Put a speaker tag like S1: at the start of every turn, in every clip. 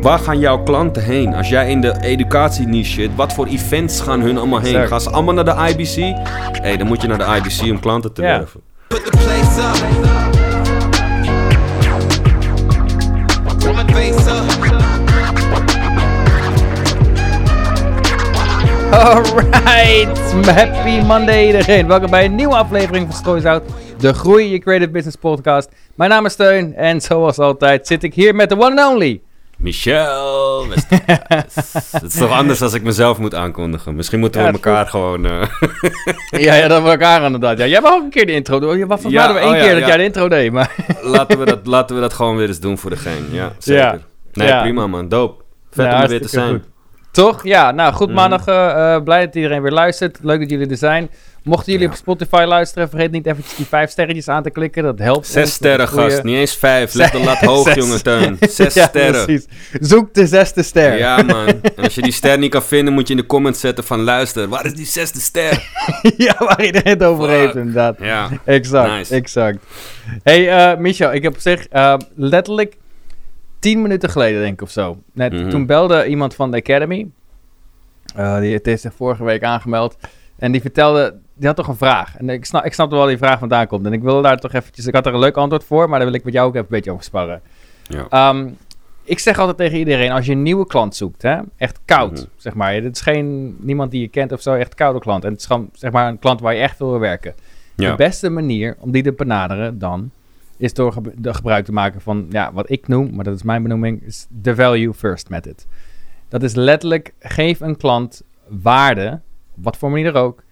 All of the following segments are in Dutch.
S1: Waar gaan jouw klanten heen? Als jij in de educatieniche zit, wat voor events gaan hun allemaal heen?
S2: Exact.
S1: Gaan ze allemaal naar de IBC? Hé, hey, dan moet je naar de IBC om klanten te
S2: Ja.
S1: werven.
S2: Alright, happy Monday iedereen. Welkom bij een nieuwe aflevering van Strooisout, de Groei Je Creative Business podcast. Mijn naam is Steun en zoals altijd zit ik hier met de one and only.
S1: Michel. Het is toch anders als ik mezelf moet aankondigen. Misschien moeten we
S2: Ja,
S1: elkaar gewoon... eh,
S2: Ja, ja, dat we elkaar inderdaad. Ja, jij mag ook een keer de intro doen. Van
S1: Ja,
S2: mij we één
S1: oh ja,
S2: keer dat jij de intro deed, maar...
S1: laten, we dat, laten we dat gewoon weer eens doen voor degene. Ja, zeker.
S2: Ja.
S1: Nee, prima man. Dope. Vet om er weer te zijn.
S2: goed. Toch? Ja, nou goed
S1: Mhm.
S2: maandag. eh, eh, blij dat iedereen weer luistert. Leuk dat jullie er zijn. Mochten jullie
S1: Ja.
S2: op Spotify luisteren, vergeet niet eventjes die vijf sterretjes aan te klikken. Dat helpt
S1: Zes
S2: ons.
S1: sterren,
S2: goeie-
S1: gast. Niet eens vijf. Leg de lat hoog, jongen, Teun. Zes
S2: Ja,
S1: sterren.
S2: precies. Zoek de zesde ster.
S1: Ja, man. En als je die ster niet kan vinden, moet je in de comments zetten van... Luister, waar is die zesde ster?
S2: ja, waar iedereen het over heeft, inderdaad.
S1: Ja.
S2: Exact,
S1: Nice.
S2: exact. Hey, eh Michel, ik heb op zich eh, letterlijk tien minuten geleden, denk ik, of zo. Net,
S1: Mhm.
S2: Toen belde iemand van de Academy. Eh, die het is zich vorige week aangemeld. En die vertelde, die had toch een vraag. En ik snap, ik snapte wel die vraag vandaan komt. En ik wilde daar toch eventjes, ik had er een leuk antwoord voor, maar daar wil ik met jou ook even een beetje over sparren.
S1: Ja.
S2: Ehm, ik zeg altijd tegen iedereen, als je een nieuwe klant zoekt, hè, echt koud,
S1: Mhm.
S2: zeg maar. Dit is geen, niemand die je kent of zo, echt koude klant. En het is gewoon, zeg maar, een klant waar je echt wil werken.
S1: Ja.
S2: De beste manier om die te benaderen dan, is door de gebruik te maken van, ja, wat ik noem, maar dat is mijn benoeming, is de value first method. Dat is letterlijk, geef een klant waarde, op wat voor manier ook,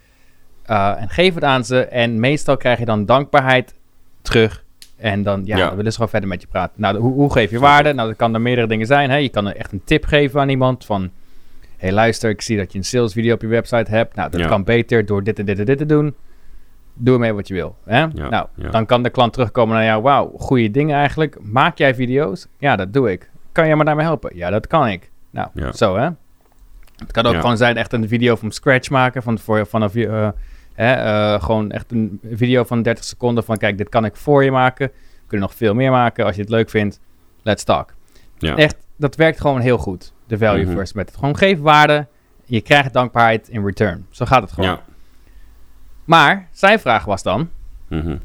S2: eh, en geef het aan ze. En meestal krijg je dan dankbaarheid terug. En dan, ja,
S1: Ja.
S2: dan willen ze gewoon verder met je praten. Nou, hoe, hoe geef je waarde? Nou, dat kan er meerdere dingen zijn. Hè? Je kan er echt een tip geven aan iemand van... hey, luister, ik zie dat je een sales video op je website hebt. Nou, dat
S1: Ja.
S2: kan beter door dit en dit en dit te doen. Doe ermee wat je wil. Hè? nou, dan kan de klant terugkomen naar jou. Wauw, goede dingen eigenlijk. Maak jij video's? Ja, dat doe ik. Kan jij me daarmee helpen? Ja, dat kan ik. Nou, zo hè. Het kan ook gewoon zijn echt een video van scratch maken. Van, voor, vanaf je, eh, hè, eh, gewoon echt een video van 30 seconden. Van kijk, dit kan ik voor je maken. We kunnen nog veel meer maken. Als je het leuk vindt, let's talk.
S1: Ja.
S2: Echt, dat werkt gewoon heel goed. De value
S1: Mhm.
S2: first method. Gewoon geef waarde. Je krijgt dankbaarheid in return. Zo gaat het gewoon.
S1: Ja.
S2: Maar zijn vraag was dan...
S1: Mhm.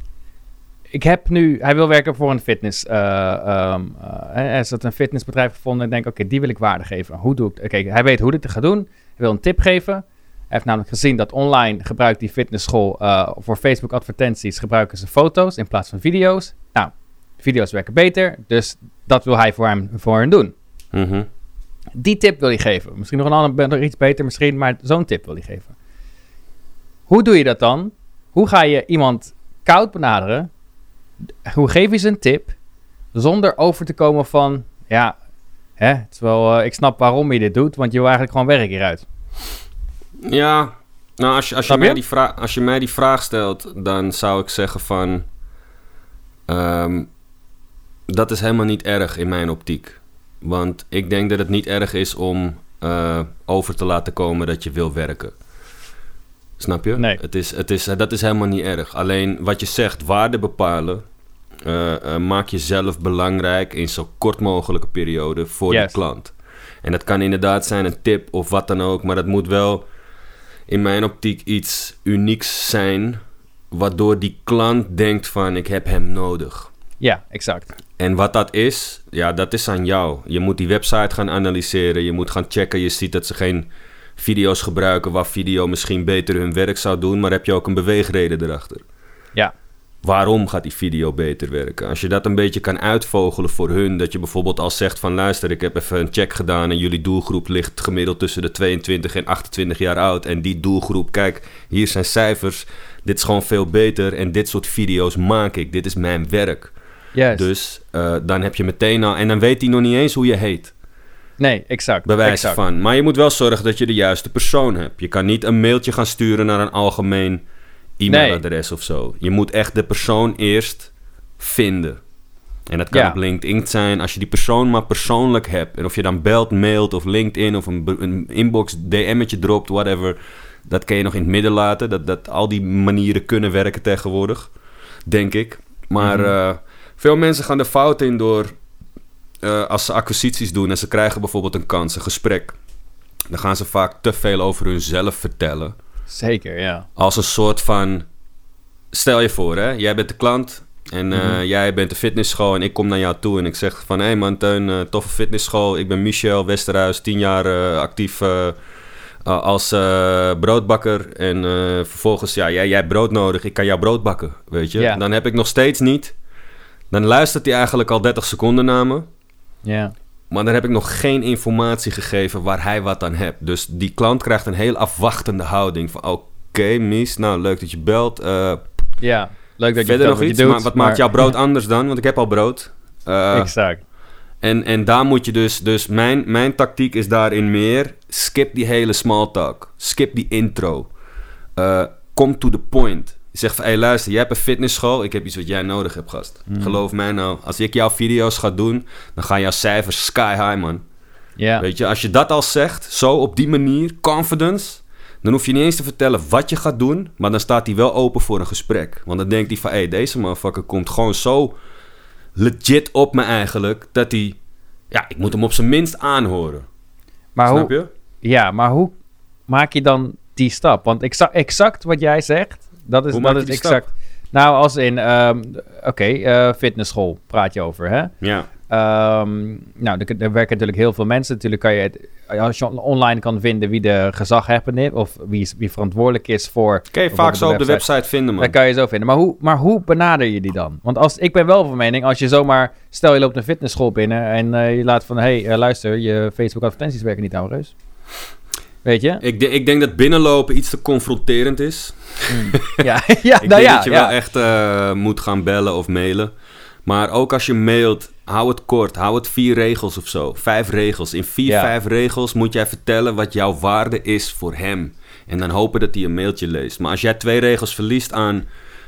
S2: Ik heb nu, hij wil werken voor een fitness. eh ehm, eh, hij heeft een fitnessbedrijf gevonden en denk, oké, die wil ik waarde geven. Hoe doe ik? Oké, hij weet hoe dit te gaan doen. Hij wil een tip geven. Hij heeft namelijk gezien dat online gebruikt die fitnessschool eh, voor Facebook advertenties gebruiken ze foto's in plaats van video's. Nou, video's werken beter, dus dat wil hij voor hem voor hen doen.
S1: Mhm.
S2: Die tip wil hij geven. Misschien nog een ander, nog iets beter misschien, maar zo'n tip wil hij geven. Hoe doe je dat dan? Hoe ga je iemand koud benaderen? Hoe geef je ze een tip zonder over te komen van, ja, hè, het is wel, eh, ik snap waarom je dit doet, want je wil eigenlijk gewoon werk hieruit.
S1: Ja, nou als je, als, je
S2: je?
S1: mij die vraag, als je mij die vraag stelt, dan zou ik zeggen van... ehm, dat is helemaal niet erg in mijn optiek. Want ik denk dat het niet erg is om eh, over te laten komen dat je wil werken. Snap je?
S2: Nee.
S1: Het is, het is, dat is helemaal niet erg. Alleen wat je zegt, waarde bepalen... eh, maak jezelf belangrijk in zo kort mogelijke periode voor
S2: Yes.
S1: de klant. En dat kan inderdaad zijn een tip of wat dan ook, maar dat moet wel in mijn optiek iets unieks zijn, waardoor die klant denkt van ik heb hem nodig.
S2: Ja, exact.
S1: En wat dat is, ja, dat is aan jou. Je moet die website gaan analyseren, je moet gaan checken. Je ziet dat ze geen video's gebruiken waar video misschien beter hun werk zou doen, maar heb je ook een beweegreden erachter.
S2: Ja,
S1: Waarom gaat die video beter werken? Als je dat een beetje kan uitvogelen voor hun, dat je bijvoorbeeld al zegt van luister, ik heb even een check gedaan en jullie doelgroep ligt gemiddeld tussen de 22 en 28 jaar oud. En die doelgroep, kijk, hier zijn cijfers, dit is gewoon veel beter en dit soort video's maak ik, dit is mijn werk.
S2: yes.
S1: Dus eh, dan heb je meteen al, en dan weet hij nog niet eens hoe je heet,
S2: nee, exact. exact.
S1: van. Maar je moet wel zorgen dat je de juiste persoon hebt. Je kan niet een mailtje gaan sturen naar een algemeen e-mailadres of zo. Je moet echt de persoon eerst vinden. En dat kan
S2: Ja.
S1: op LinkedIn zijn als je die persoon maar persoonlijk hebt. En of je dan belt, mailt of LinkedIn of een, een inbox DM'tje dropt, whatever. Dat kan je nog in het midden laten. Dat, dat al die manieren kunnen werken tegenwoordig, denk ik. Maar
S2: Mhm.
S1: eh, veel mensen gaan de fout in door eh, als ze acquisities doen en ze krijgen bijvoorbeeld een kans, een gesprek, dan gaan ze vaak te veel over hunzelf vertellen.
S2: Zeker, ja.
S1: Als een soort van. Stel je voor, hè, jij bent de klant en eh,
S2: Mhm.
S1: jij bent de fitnessschool en ik kom naar jou toe en ik zeg van hé hey man, Teun, eh, toffe fitnessschool. Ik ben Michel Westerhuis, 10 jaar eh, actief als broodbakker. En vervolgens, ja, jij, jij hebt brood nodig, ik kan jouw brood bakken, weet je. Dan heb ik nog steeds niet. Dan luistert hij eigenlijk al 30 seconden naar me.
S2: Ja,
S1: Maar dan heb ik nog geen informatie gegeven waar hij wat aan hebt. Dus die klant krijgt een heel afwachtende houding. Van oké, Mies, nou leuk dat je belt. Eh,
S2: ja. leuk dat je
S1: verder nog iets?
S2: doet,
S1: maar wat maakt jouw brood anders dan? Want ik heb al brood. Eh,
S2: exact.
S1: en, en daar moet je dus... Dus mijn, mijn tactiek is daarin meer... Skip die hele small talk. Skip die intro. Eh, kom to the point. Je zegt van... Hé, hey, luister. Jij hebt een fitnessschool. Ik heb iets wat jij nodig hebt, gast.
S2: Mm.
S1: Geloof mij nou. Als ik jouw video's ga doen... Dan gaan jouw cijfers sky high, man.
S2: Ja,
S1: Weet je, als je dat al zegt, zo op die manier, confidence, dan hoef je niet eens te vertellen wat je gaat doen, maar dan staat hij wel open voor een gesprek. Want dan denkt hij van, hé, hey, deze motherfucker komt gewoon zo legit op me eigenlijk, dat hij, ja, ik moet hem op zijn minst aanhoren.
S2: maar
S1: Snap
S2: hoe,
S1: je?
S2: ja, maar hoe maak je dan die stap? Want exa exact wat jij zegt, dat is,
S1: Hoe
S2: dat is exact. Nou, als in, ehm, oké, eh, fitnessschool praat je over, hè?
S1: Ja,
S2: Ehm, nou, er, er werken natuurlijk heel veel mensen. Natuurlijk kan je het, als je online kan vinden wie de gezaghebbende is, of wie, wie verantwoordelijk is voor.
S1: kan je vaak zo op de website vinden, man.
S2: Dat kan je zo vinden. Maar hoe, maar hoe benader je die dan? Want als, ik ben wel van mening, als je zomaar... Stel, je loopt een fitnessschool binnen en eh, je laat van... Hé, hey, eh, luister, je Facebook-advertenties werken niet, ouwe reus. Weet je?
S1: Ik, de- ik denk dat binnenlopen iets te confronterend is.
S2: ja, ja,
S1: Ik
S2: nou
S1: denk
S2: ja.
S1: dat je
S2: ja.
S1: wel echt eh, moet gaan bellen of mailen. Maar ook als je mailt, hou het kort. Hou het vier regels of zo. Vijf regels. In vier,
S2: Ja.
S1: vijf regels moet jij vertellen wat jouw waarde is voor hem. En dan hopen dat hij een mailtje leest. Maar als jij twee regels verliest aan...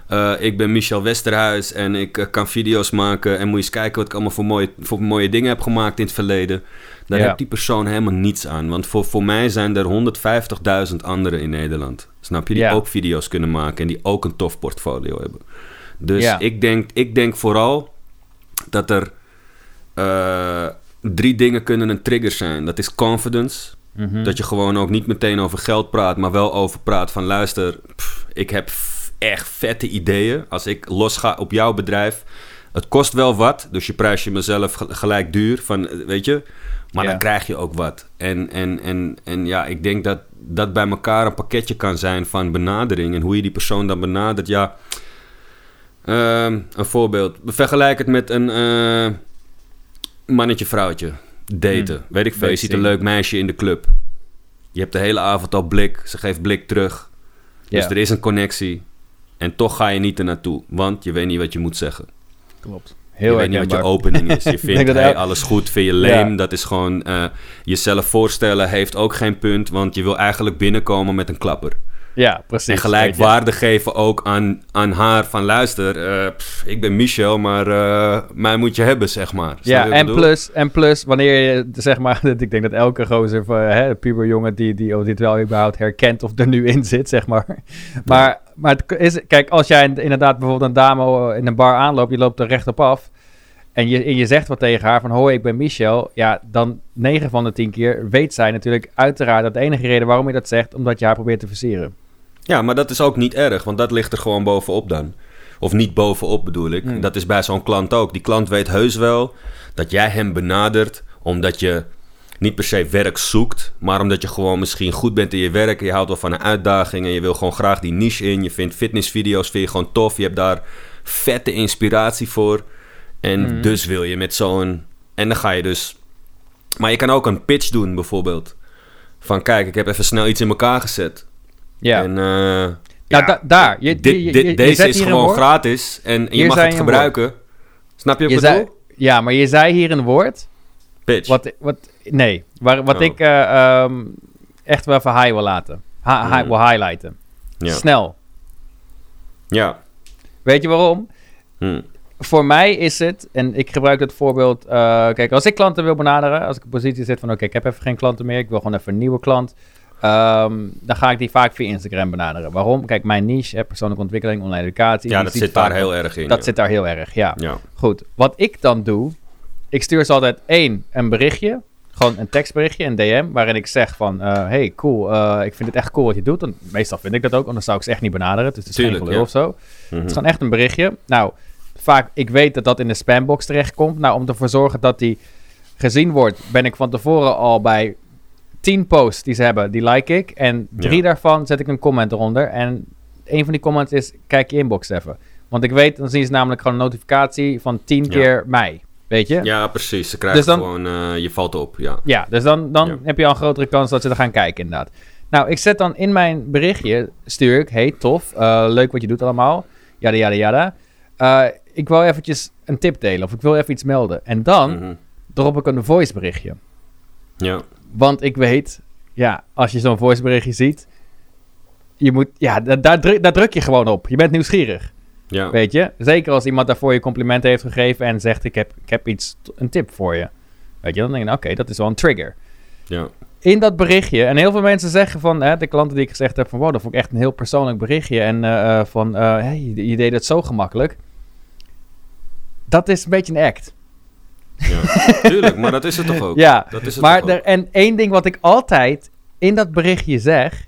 S1: eh, ik ben Michel Westerhuis en ik eh, kan video's maken. En moet je eens kijken wat ik allemaal voor mooie, voor mooie dingen heb gemaakt in het verleden. Daar
S2: Ja.
S1: heeft die persoon helemaal niets aan. Want voor, voor mij zijn er 150.000 anderen in Nederland. Snap je? Die
S2: Ja.
S1: ook video's kunnen maken en die ook een tof portfolio hebben. Dus
S2: Ja.
S1: ik, denk, ik denk vooral dat er eh, drie dingen kunnen een trigger zijn. Dat is confidence.
S2: Mhm.
S1: Dat je gewoon ook niet meteen over geld praat, maar wel over praat van luister, pff, ik heb echt vette ideeën. Als ik los ga op jouw bedrijf, het kost wel wat, dus je prijs je mezelf ge- gelijk duur, van, eh, weet je. Maar dan krijg je ook wat. En, en, en, en ja, ik denk dat dat bij elkaar een pakketje kan zijn van benadering. En hoe je die persoon dan benadert, ja. Ehm, een voorbeeld. Vergelijk het met een eh, mannetje-vrouwtje. Daten.
S2: Hmm.
S1: Weet ik veel. Je ziet een leuk meisje in de club. Je hebt de hele avond al blik. Ze geeft blik terug. Dus er is een connectie. En toch ga je niet er naartoe. Want je weet niet wat je moet zeggen.
S2: Klopt.
S1: Je
S2: Heel
S1: weet niet wat je opening is. Je vindt,
S2: dat
S1: hey, alles goed, vind je leem.
S2: Ja.
S1: Dat is gewoon... eh, jezelf voorstellen heeft ook geen punt. Want je wil eigenlijk binnenkomen met een klapper.
S2: Ja, precies.
S1: En gelijk waarde geven ook aan, aan haar van luister, eh, pff, ik ben Michel, maar eh, mij moet je hebben, zeg maar.
S2: Ja, en
S1: bedoel?
S2: plus, en plus, wanneer je, zeg maar, ik denk dat elke gozer, van, hè, puberjongen die, die of dit wel überhaupt herkent of er nu in zit, zeg maar. Maar, maar het is, kijk, als jij inderdaad bijvoorbeeld een dame in een bar aanloopt, je loopt er recht op af, en je, en je zegt wat tegen haar van, hoi, ik ben Michel, ja, dan 9 van de 10 keer weet zij natuurlijk uiteraard dat de enige reden waarom je dat zegt, omdat je haar probeert te versieren.
S1: Ja, maar dat is ook niet erg, want dat ligt er gewoon bovenop dan. Of niet bovenop bedoel ik.
S2: Hmm.
S1: Dat is bij zo'n klant ook. Die klant weet heus wel dat jij hem benadert omdat je niet per se werk zoekt, maar omdat je gewoon misschien goed bent in je werk. Je houdt wel van een uitdaging en je wil gewoon graag die niche in. Je vindt fitnessvideo's vind je gewoon tof. Je hebt daar vette inspiratie voor. En
S2: Hmm.
S1: dus wil je met zo'n... En dan ga je dus... Maar je kan ook een pitch doen bijvoorbeeld. Van kijk, ik heb even snel iets in elkaar gezet.
S2: Ja,
S1: En, eh,
S2: nou,
S1: ja,
S2: da- daar. Je,
S1: dit,
S2: je- je-
S1: dit-
S2: je- je
S1: deze is
S2: een
S1: gewoon gratis en je
S2: Hier
S1: mag het
S2: een
S1: gebruiken. Snap je wat
S2: Je
S1: ik bedoel?
S2: ja, maar je zei hier een woord.
S1: Pitch.
S2: Wat, wat, nee, waar, wat
S1: Oh.
S2: ik eh, ehm, echt wel even high wil laten. Ha, hi-
S1: Mm.
S2: wil highlighten.
S1: Ja.
S2: Snel.
S1: ja.
S2: Weet je waarom?
S1: Hm.
S2: Voor mij is het, en ik gebruik het voorbeeld... eh, kijk, als ik klanten wil benaderen, als ik in positie zit van... oké, ik heb even geen klanten meer, ik wil gewoon even een nieuwe klant... ehm, dan ga ik die vaak via Instagram benaderen. Waarom? Kijk, mijn niche, hè, persoonlijke ontwikkeling, online educatie...
S1: Ja, dat zit daar heel erg in.
S2: Dat
S1: ja.
S2: zit daar heel erg, ja.
S1: Ja.
S2: Goed, wat ik dan doe, ik stuur ze altijd één, een berichtje. Gewoon een tekstberichtje, een DM, waarin ik zeg van... eh, hey, cool, eh, ik vind het echt cool wat je doet. En meestal vind ik dat ook, anders zou ik ze echt niet benaderen. Dus het is
S1: Tuurlijk,
S2: geen
S1: ja.
S2: of zo.
S1: Mhm.
S2: Het is gewoon echt een berichtje. Nou, vaak, ik weet dat dat in de spambox terechtkomt. Nou, om ervoor te zorgen dat die gezien wordt, ben ik van tevoren al bij 10 posts die ze hebben, die like ik. En drie
S1: Ja.
S2: daarvan zet ik een comment eronder. En een van die comments is, kijk je inbox even. Want ik weet, dan zien ze namelijk gewoon een notificatie van 10
S1: Ja.
S2: keer mij. Weet je?
S1: Ja, precies. Ze krijgen
S2: Dus dan-
S1: gewoon... eh, je valt op, ja.
S2: Ja, dus dan, dan
S1: Ja.
S2: heb je al een grotere kans dat ze er gaan kijken, inderdaad. Nou, ik zet dan in mijn berichtje, stuur ik, hey, tof, eh, leuk wat je doet allemaal, jada, jada, jada. Eh, ik wil eventjes een tip delen, of ik wil even iets melden. En dan
S1: Mhm.
S2: drop ik een voice berichtje.
S1: Ja,
S2: Want ik weet, ja, als je zo'n voice berichtje ziet, je moet, ja, da- daar, druk, daar druk je gewoon op. Je bent nieuwsgierig,
S1: ja.
S2: weet je. Zeker als iemand daarvoor je complimenten heeft gegeven en zegt, ik heb, ik heb iets, een tip voor je. Weet je, dan denk je, nou, oké, dat is wel een trigger.
S1: ja.
S2: in dat berichtje. En heel veel mensen zeggen van, hè, de klanten die ik gezegd heb van, wow, dat vond ik echt een heel persoonlijk berichtje. En eh, eh, van, eh, hey, je, je deed het zo gemakkelijk. Dat is een beetje een act.
S1: Ja. Tuurlijk, maar dat is het toch ook?
S2: Ja,
S1: dat is het
S2: maar
S1: toch
S2: er,
S1: ook?
S2: en één ding wat ik altijd in dat berichtje zeg,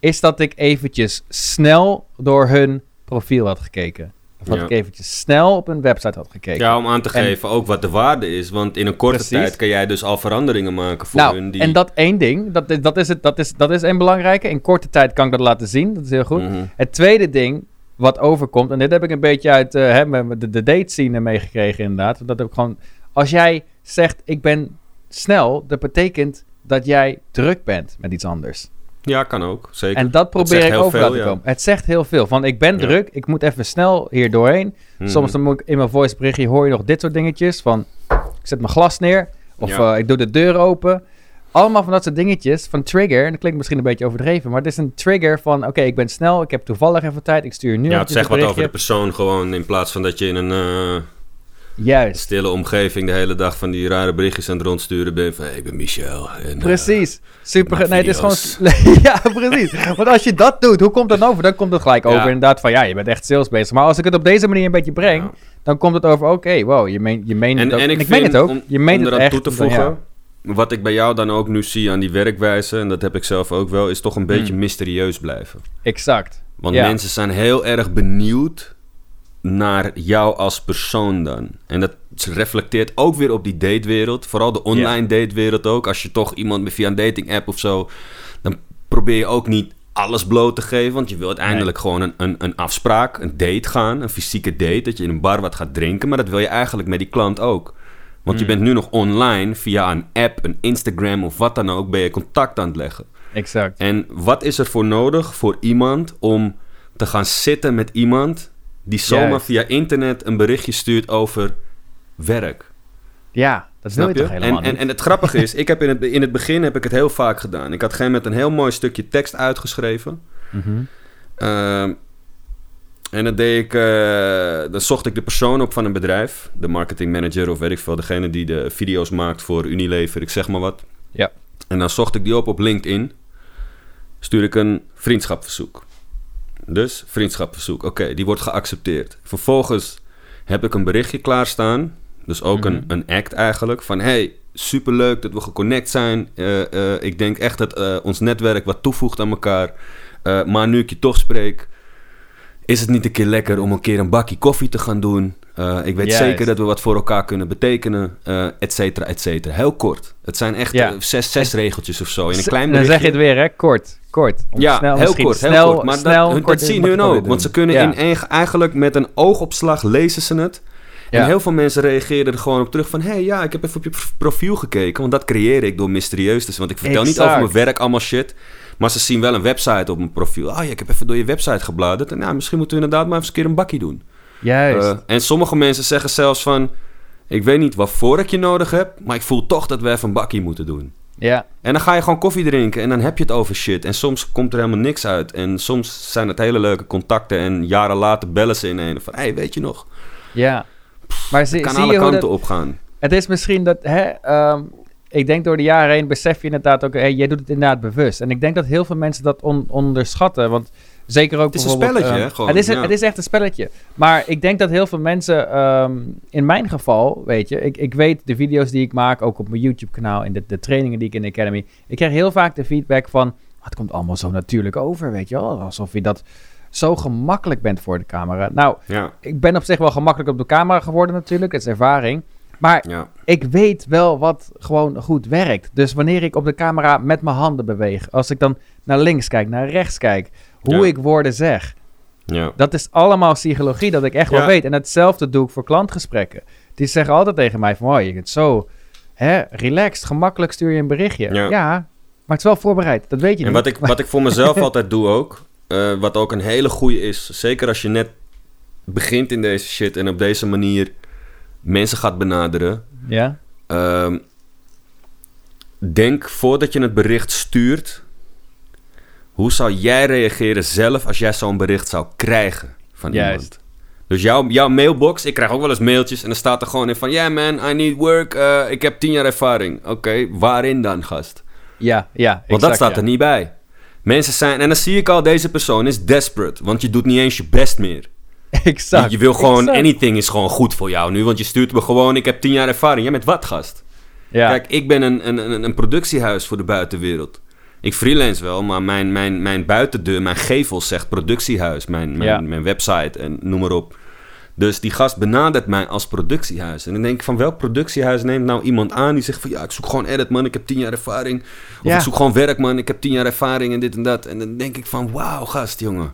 S2: is dat ik eventjes snel door hun profiel had gekeken. Of dat
S1: Ja.
S2: ik eventjes snel op hun website had gekeken.
S1: Ja, om aan te
S2: En-
S1: geven ook wat de waarde is. Want in een korte
S2: Precies.
S1: tijd kan jij dus al veranderingen maken voor
S2: nou,
S1: hun. Die...
S2: en dat één ding, dat, is- dat, is het, dat, is, dat is een belangrijke. In korte tijd kan ik dat laten zien, dat is heel goed.
S1: Mhm.
S2: Het tweede ding wat overkomt, en dit heb ik een beetje uit eh, hè, de, de date scene meegekregen inderdaad. Dat heb ik gewoon, als jij zegt ik ben snel, dat betekent dat jij druk bent met iets anders.
S1: Ja, kan ook. Zeker.
S2: En dat probeer ik over
S1: ja.
S2: komen. Het zegt heel veel. Van ik ben
S1: Ja.
S2: druk, ik moet even snel hier doorheen.
S1: Mhm.
S2: Soms dan moet ik in mijn voice berichtje hoor je nog dit soort dingetjes. Van ik zet mijn glas neer. Of
S1: Ja.
S2: eh, ik doe de deur open. Allemaal van dat soort dingetjes. Van trigger. En dat klinkt misschien een beetje overdreven. Maar het is een trigger van oké, ik ben snel. Ik heb toevallig even tijd. Ik stuur nu
S1: Ja, het zegt wat over de persoon gewoon. In plaats van dat je in een eh,
S2: Juist.
S1: stille omgeving de hele dag van die rare berichtjes aan het rondsturen bent. Van hey, ik ben Michel. En, eh,
S2: Precies. Super. Nee, het is gewoon. ja, precies. Want als je dat doet, hoe komt dat over? Dan komt het gelijk
S1: Ja.
S2: over inderdaad van ja, je bent echt sales bezig. Maar als ik het op deze manier een beetje breng,
S1: Ja.
S2: dan komt het over oké, wow, je, meen, je meent
S1: En,
S2: het ook.
S1: en ik,
S2: ik
S1: vind,
S2: meen het ook.
S1: om,
S2: je meent
S1: om
S2: het echt.
S1: toe te
S2: dan, ja.
S1: voegen, wat ik bij jou dan ook nu zie aan die werkwijze, en dat heb ik zelf ook wel, is toch een beetje
S2: Hmm.
S1: mysterieus blijven.
S2: Exact.
S1: Want mensen zijn heel erg benieuwd naar jou als persoon dan. En dat reflecteert ook weer op die datewereld. Vooral de online datewereld ook. Als je toch iemand via een dating app of zo... dan probeer je ook niet alles bloot te geven. Want je wil uiteindelijk gewoon een, een, een afspraak, een date gaan. Een fysieke date, dat je in een bar wat gaat drinken. Maar dat wil je eigenlijk met die klant ook. Want je
S2: Hmm.
S1: bent nu nog online via een app, een Instagram of wat dan ook... ben je contact aan het leggen.
S2: Exact.
S1: En wat is er voor nodig voor iemand om te gaan zitten met iemand die zomaar
S2: Juist.
S1: via internet een berichtje stuurt over werk?
S2: Ja, dat
S1: Snap
S2: je toch helemaal
S1: en, en, en het grappige is, ik heb in, het, in het begin heb ik het heel vaak gedaan. Ik had geen met een heel mooi stukje tekst uitgeschreven.
S2: Mhm.
S1: Ehm, en dan deed ik, eh, dan zocht ik de persoon op van een bedrijf, de marketing manager of weet ik veel, degene die de video's maakt voor Unilever, ik zeg maar wat.
S2: Ja.
S1: En dan zocht ik die op op LinkedIn. Stuur ik een vriendschapverzoek. Dus vriendschapverzoek, oké, die wordt geaccepteerd. Vervolgens heb ik een berichtje klaarstaan. Dus ook een,
S2: Mhm.
S1: een act eigenlijk. Van hey, superleuk dat we geconnect zijn. Eh, eh, ik denk echt dat eh, ons netwerk wat toevoegt aan elkaar. Maar nu ik je toch spreek, is het niet een keer lekker om een keer een bakje koffie te gaan doen? Eh, ik weet
S2: Juist.
S1: zeker dat we wat voor elkaar kunnen betekenen, eh et cetera, et cetera. Heel kort. Het zijn echt
S2: Ja.
S1: eh, zes, zes regeltjes of zo. In een klein
S2: Dan zeg je
S1: berichtje.
S2: het weer, hè? Kort. Kort. Om
S1: Ja,
S2: snel,
S1: heel
S2: misschien
S1: kort,
S2: snel,
S1: kort. Maar
S2: snel,
S1: dat, hun,
S2: kort
S1: dat zien hun ook. Want ze kunnen
S2: Ja.
S1: in eigen- eigenlijk met een oogopslag lezen ze het. En heel veel mensen reageren er gewoon op terug van... hé, hey, ja, ik heb even op je profiel gekeken. Want dat creëer ik door mysterieus te zijn. Want ik vertel niet over mijn werk allemaal shit. Maar ze zien wel een website op mijn profiel. Ah ja, ik heb even door je website gebladerd. En nou, misschien moeten we inderdaad maar even een keer een bakkie doen.
S2: Juist.
S1: Eh, en sommige mensen zeggen zelfs van... ik weet niet waarvoor ik je nodig heb... maar ik voel toch dat we even een bakkie moeten doen.
S2: ja.
S1: En dan ga je gewoon koffie drinken en dan heb je het over shit. En soms komt er helemaal niks uit. En soms zijn het hele leuke contacten. En jaren later bellen ze in een van... hé, hey, weet je nog?
S2: Ja. Maar zie,
S1: kan
S2: zie
S1: alle
S2: je
S1: kanten
S2: dat...
S1: opgaan.
S2: Het is misschien dat... Hè, ehm, ik denk door de jaren heen besef je inderdaad ook, hey, jij doet het inderdaad bewust. En ik denk dat heel veel mensen dat on- onderschatten. Want zeker ook
S1: Het is een spelletje,
S2: eh,
S1: hè, gewoon,
S2: het, is
S1: ja.
S2: het is echt een spelletje. Maar ik denk dat heel veel mensen, ehm, in mijn geval, weet je, ik, ik weet de video's die ik maak, ook op mijn YouTube-kanaal en de, de trainingen die ik in de Academy. Ik krijg heel vaak de feedback van, "Ah, het komt allemaal zo natuurlijk over, weet je wel. Alsof je dat zo gemakkelijk bent voor de camera. Nou,
S1: Ja,
S2: ik ben op zich wel gemakkelijk op de camera geworden natuurlijk, het is ervaring. Maar
S1: ja.
S2: ik weet wel wat gewoon goed werkt. Dus wanneer ik op de camera met mijn handen beweeg, als ik dan naar links kijk, naar rechts kijk, hoe
S1: Ja.
S2: ik woorden zeg,
S1: ja.
S2: dat is allemaal psychologie dat ik echt wel weet. En hetzelfde doe ik voor klantgesprekken. Die zeggen altijd tegen mij van, oh, je bent zo hè, relaxed, gemakkelijk stuur je een berichtje.
S1: Ja.
S2: Maar het is wel voorbereid, dat weet je
S1: En
S2: niet.
S1: wat ik, wat ik voor mezelf altijd doe ook, eh, wat ook een hele goede is, zeker als je net begint in deze shit en op deze manier mensen gaat benaderen.
S2: Ja?
S1: ehm, denk voordat je het bericht stuurt, hoe zou jij reageren zelf als jij zo'n bericht zou krijgen van
S2: Juist.
S1: iemand? Dus jouw, jouw mailbox, ik krijg ook wel eens mailtjes en dan staat er gewoon in van... Yeah man, I need work, eh, ik heb tien jaar ervaring. Oké, waarin dan gast?
S2: Ja, ja.
S1: Want
S2: exact,
S1: dat staat
S2: ja.
S1: er niet bij. Mensen zijn, en dan zie ik al, deze persoon is desperate. Want je doet niet eens je best meer.
S2: Exact.
S1: Je, wil gewoon,
S2: exact.
S1: anything is gewoon goed voor jou nu. Want je stuurt me gewoon, ik heb tien jaar ervaring. Jij met wat, gast?
S2: Ja.
S1: Kijk, ik ben een, een, een, een productiehuis voor de buitenwereld. Ik freelance wel, maar mijn, mijn, mijn buitendeur, mijn gevel zegt productiehuis. Mijn, mijn,
S2: Ja.
S1: mijn website en noem maar op. Dus die gast benadert mij als productiehuis. En dan denk ik van welk productiehuis neemt nou iemand aan die zegt van ja, ik zoek gewoon edit man, ik heb tien jaar ervaring. Of
S2: Ja.
S1: ik zoek gewoon werk man, ik heb tien jaar ervaring en dit en dat. En dan denk ik van wauw gast jongen.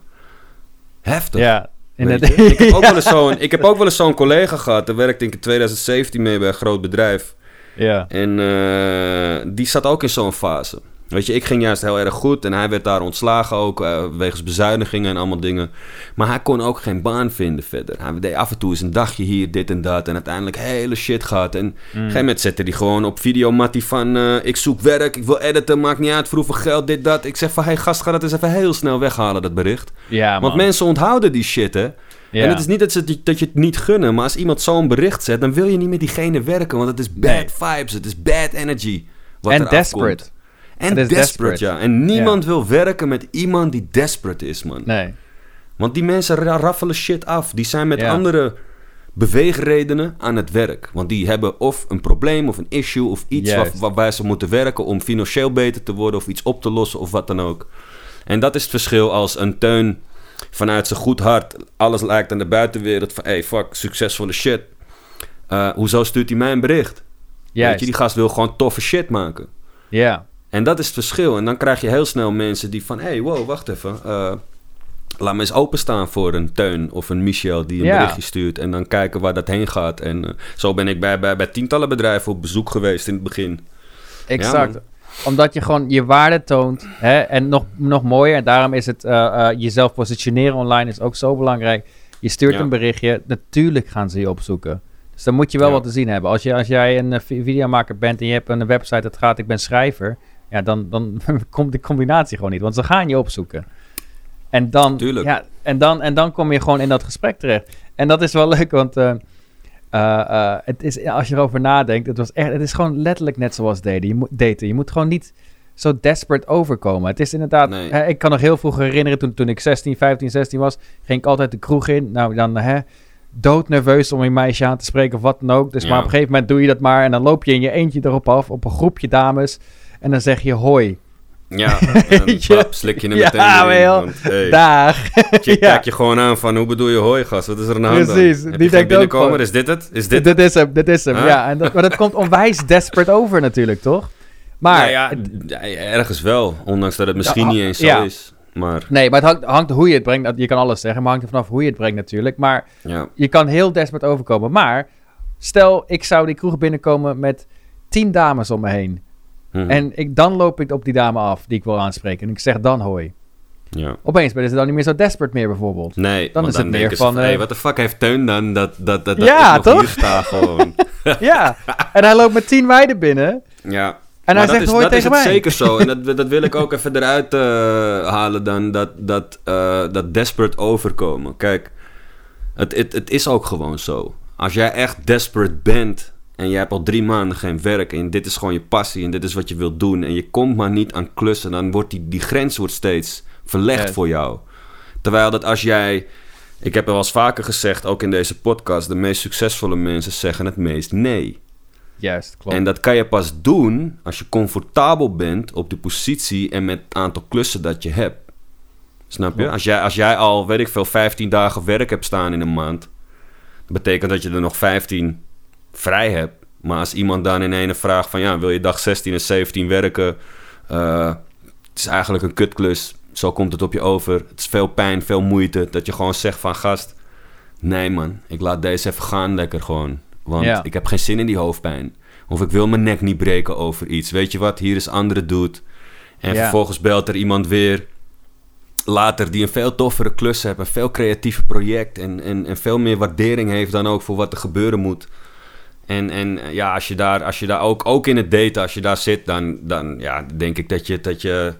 S1: Heftig.
S2: ja.
S1: Weet? Ik, heb ook wel eens zo'n, ik heb ook wel eens zo'n collega gehad. Daar werkte ik in 2017 mee bij een groot bedrijf.
S2: Ja.
S1: En eh, die zat ook in zo'n fase. Weet je, ik ging juist heel erg goed en hij werd daar ontslagen ook, eh, wegens bezuinigingen en allemaal dingen. Maar hij kon ook geen baan vinden verder. Hij deed af en toe eens een dagje hier, dit en dat. En uiteindelijk hele shit gehad. En op een gegeven moment zette hij gewoon op videomattie van... eh, ik zoek werk, ik wil editen, maakt niet uit voor hoeveel geld, dit, dat. Ik zeg van, hey gast, ga dat eens even heel snel weghalen, dat bericht.
S2: Ja, man.
S1: Want mensen onthouden die shit, hè.
S2: Ja.
S1: En het is niet dat, ze, dat je het niet gunnen, maar als iemand zo'n bericht zet, dan wil je niet met diegene werken, want het is bad
S2: Nee.
S1: vibes, het is bad energy.
S2: En desperate.
S1: En desperate,
S2: desperate.
S1: ja. En niemand wil werken met iemand die desperate is, man.
S2: Nee.
S1: Want die mensen ra- raffelen shit af. Die zijn met andere beweegredenen aan het werk. Want die hebben of een probleem of een issue of iets waar, waarbij ze moeten werken om financieel beter te worden of iets op te lossen of wat dan ook. En dat is het verschil als een teun vanuit zijn goed hart alles lijkt aan de buitenwereld van hey fuck, succesvolle shit. Eh, hoezo stuurt hij mij een bericht? Weet
S2: Juist.
S1: je, die gast wil gewoon toffe shit maken.
S2: Ja.
S1: En dat is het verschil. En dan krijg je heel snel mensen die van... hey, wow, wacht even. eh, laat me eens openstaan voor een Teun of een Michel die een
S2: Ja.
S1: berichtje stuurt. En dan kijken waar dat heen gaat. En eh, zo ben ik bij, bij, bij tientallen bedrijven op bezoek geweest in het begin.
S2: Exact. Omdat je gewoon je waarde toont. Hè? En nog, nog mooier, en daarom is het eh, jezelf positioneren online is ook zo belangrijk. Je stuurt
S1: Ja.
S2: een berichtje, natuurlijk gaan ze je opzoeken. Dus dan moet je wel
S1: Ja.
S2: wat te zien hebben. Als, je, als jij een vi- videomaker bent en je hebt een website dat gaat, ik ben schrijver. Ja, dan, dan komt die combinatie gewoon niet. Want ze gaan je opzoeken. En dan,
S1: Tuurlijk.
S2: ja, en, dan, en dan kom je gewoon in dat gesprek terecht. En dat is wel leuk, want eh, eh, eh, het is, als je erover nadenkt, het, was echt, het is gewoon letterlijk net zoals daten. Je moet, daten. Je moet gewoon niet zo desperate overkomen. Het is inderdaad,
S1: Nee.
S2: hè, ik kan nog heel vroeg herinneren, toen, toen ik 16, 15, 16 was, ging ik altijd de kroeg in. Nou, dan hè, doodnerveus om een meisje aan te spreken of wat dan ook. Dus
S1: Ja.
S2: maar op een gegeven moment doe je dat maar en dan loop je in je eentje erop af, op een groepje dames. En dan zeg je hoi,
S1: Ja, en slik je hem
S2: Ja,
S1: meteen erin,
S2: wel.
S1: want, hey,
S2: dag.
S1: je
S2: Ja.
S1: kijkt je gewoon aan van... hoe bedoel je hoi, gast? Wat is er aan de hand dan?
S2: Precies,
S1: Heb
S2: die denkt ook gewoon-
S1: Is dit het? Is dit
S2: Dit, is hem, dit is hem.
S1: Huh?
S2: Ja, en dat, maar dat komt onwijs desperate over natuurlijk, toch? Maar,
S1: Nou ja, ja, ergens wel. Ondanks dat het misschien niet eens zo is. Maar
S2: nee, maar het hangt, hangt hoe je het brengt. Je kan alles zeggen, maar het hangt er vanaf hoe je het brengt natuurlijk. Maar je kan heel desperate overkomen. Maar stel, ik zou die kroeg binnenkomen met tien dames om me heen.
S1: Hm,
S2: En ik, dan loop ik op die dame af die ik wil aanspreken. En ik zeg dan hoi.
S1: ja.
S2: Opeens ben je dan niet meer zo desperate meer bijvoorbeeld.
S1: Nee,
S2: Dan is het meer
S1: ze
S2: van,
S1: hey,
S2: eh,
S1: wat de fuck heeft Teun dan dat, dat, dat, dat
S2: Ja,
S1: ik nog
S2: toch?
S1: hier sta gewoon.
S2: ja, en hij loopt met tien meiden binnen.
S1: ja.
S2: En
S1: Maar
S2: hij zegt
S1: is,
S2: hoi
S1: dat is
S2: tegen
S1: het
S2: mij.
S1: zeker zo. En dat, dat wil ik ook even eruit eh, halen dan, dat, dat, eh, dat desperate overkomen. Kijk, het, het, het is ook gewoon zo. Als jij echt desperate bent en je hebt al drie maanden geen werk en dit is gewoon je passie en dit is wat je wilt doen en je komt maar niet aan klussen, dan wordt die, die grens wordt steeds verlegd
S2: Ja.
S1: voor jou. Terwijl dat als jij, ik heb er wel eens vaker gezegd, ook in deze podcast, de meest succesvolle mensen zeggen het meest nee.
S2: Juist, klopt.
S1: En dat kan je pas doen als je comfortabel bent op de positie en met het aantal klussen dat je hebt. Snap je? Als jij, als jij al, weet ik veel, 15 dagen werk hebt staan in een maand, dat betekent dat je er nog 15 vrij hebt. Maar als iemand dan in ene vraagt van ja, wil je dag 16 en 17 werken? Eh, het is eigenlijk een kutklus. Zo komt het op je over. Het is veel pijn, veel moeite. Dat je gewoon zegt van gast, nee man, ik laat deze even gaan lekker gewoon. Want
S2: Ja.
S1: ik heb geen zin in die hoofdpijn. Of ik wil mijn nek niet breken over iets. Weet je wat, hier is andere dude. En
S2: Ja.
S1: vervolgens belt er iemand weer later die een veel toffere klus heeft, een veel creatiever project en, en, en veel meer waardering heeft dan ook voor wat er gebeuren moet. En, en eh, ja, als je daar, als je daar ook, ook in het daten, als je daar zit, dan, dan ja, denk ik dat je, dat je,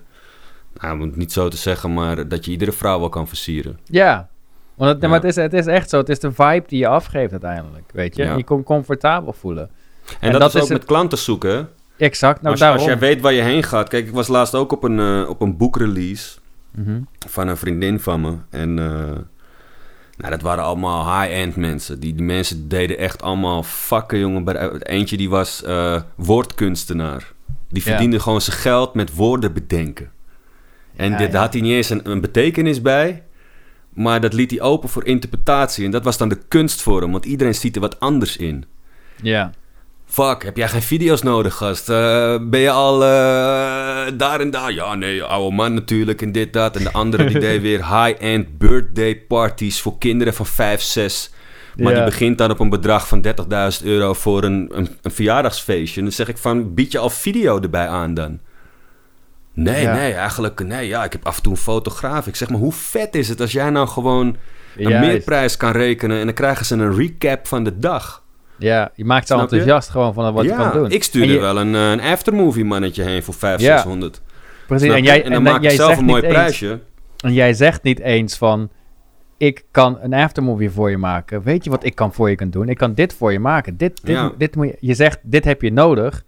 S1: nou, om het niet zo te zeggen, maar dat je iedere vrouw wel kan versieren.
S2: Ja, want het,
S1: Ja.
S2: maar het, is, het is echt zo. Het is de vibe die je afgeeft uiteindelijk, weet je.
S1: Ja.
S2: Je komt comfortabel voelen.
S1: En,
S2: En
S1: dat,
S2: dat
S1: is ook
S2: is het-
S1: met klanten zoeken.
S2: Exact, nou
S1: als,
S2: daarom.
S1: als jij weet waar je heen gaat. Kijk, ik was laatst ook op een, eh, op een boekrelease.
S2: Mhm.
S1: van een vriendin van me. En eh, nou, dat waren allemaal high-end mensen. Die, die mensen deden echt allemaal vakken, jongen. Eentje die was eh, woordkunstenaar. Die
S2: Ja.
S1: verdiende gewoon zijn geld met woorden bedenken. En
S2: Ja,
S1: dit, daar had hij niet eens een, een betekenis bij. Maar dat liet hij open voor interpretatie. En dat was dan de kunst voor hem. Want iedereen ziet er wat anders in.
S2: Ja,
S1: Fuck, heb jij geen video's nodig, gast? Eh, ben je al eh, daar en daar? Ja, nee, oude man natuurlijk en dit, dat. En de andere die deed weer high-end birthday parties voor kinderen van 5, 6. Maar
S2: Ja.
S1: die begint dan op een bedrag van 30.000 euro voor een, een, een verjaardagsfeestje. En dan zeg ik van, bied je al video erbij aan dan? Nee,
S2: Ja.
S1: nee, eigenlijk, nee, ja, ik heb af en toe een fotograaf. Ik zeg maar, hoe vet is het als jij nou gewoon een
S2: Juist.
S1: meerprijs kan rekenen... en dan krijgen ze een recap van de dag.
S2: Ja, je maakt ze
S1: je?
S2: enthousiast gewoon van wat je kan doen.
S1: ik stuur er
S2: je-
S1: wel een, eh, een aftermovie mannetje heen voor 500,
S2: Ja.
S1: 600.
S2: Precies,
S1: Snap
S2: en, jij,
S1: en dan
S2: en
S1: maak
S2: jij
S1: je zelf
S2: zegt
S1: een mooi
S2: eens-
S1: prijsje.
S2: En jij zegt niet eens van... Ik kan een aftermovie voor je maken. Weet je wat ik kan voor je kan doen? Ik kan dit voor je maken. Dit, dit,
S1: Ja.
S2: dit moet je, je zegt, dit heb je nodig.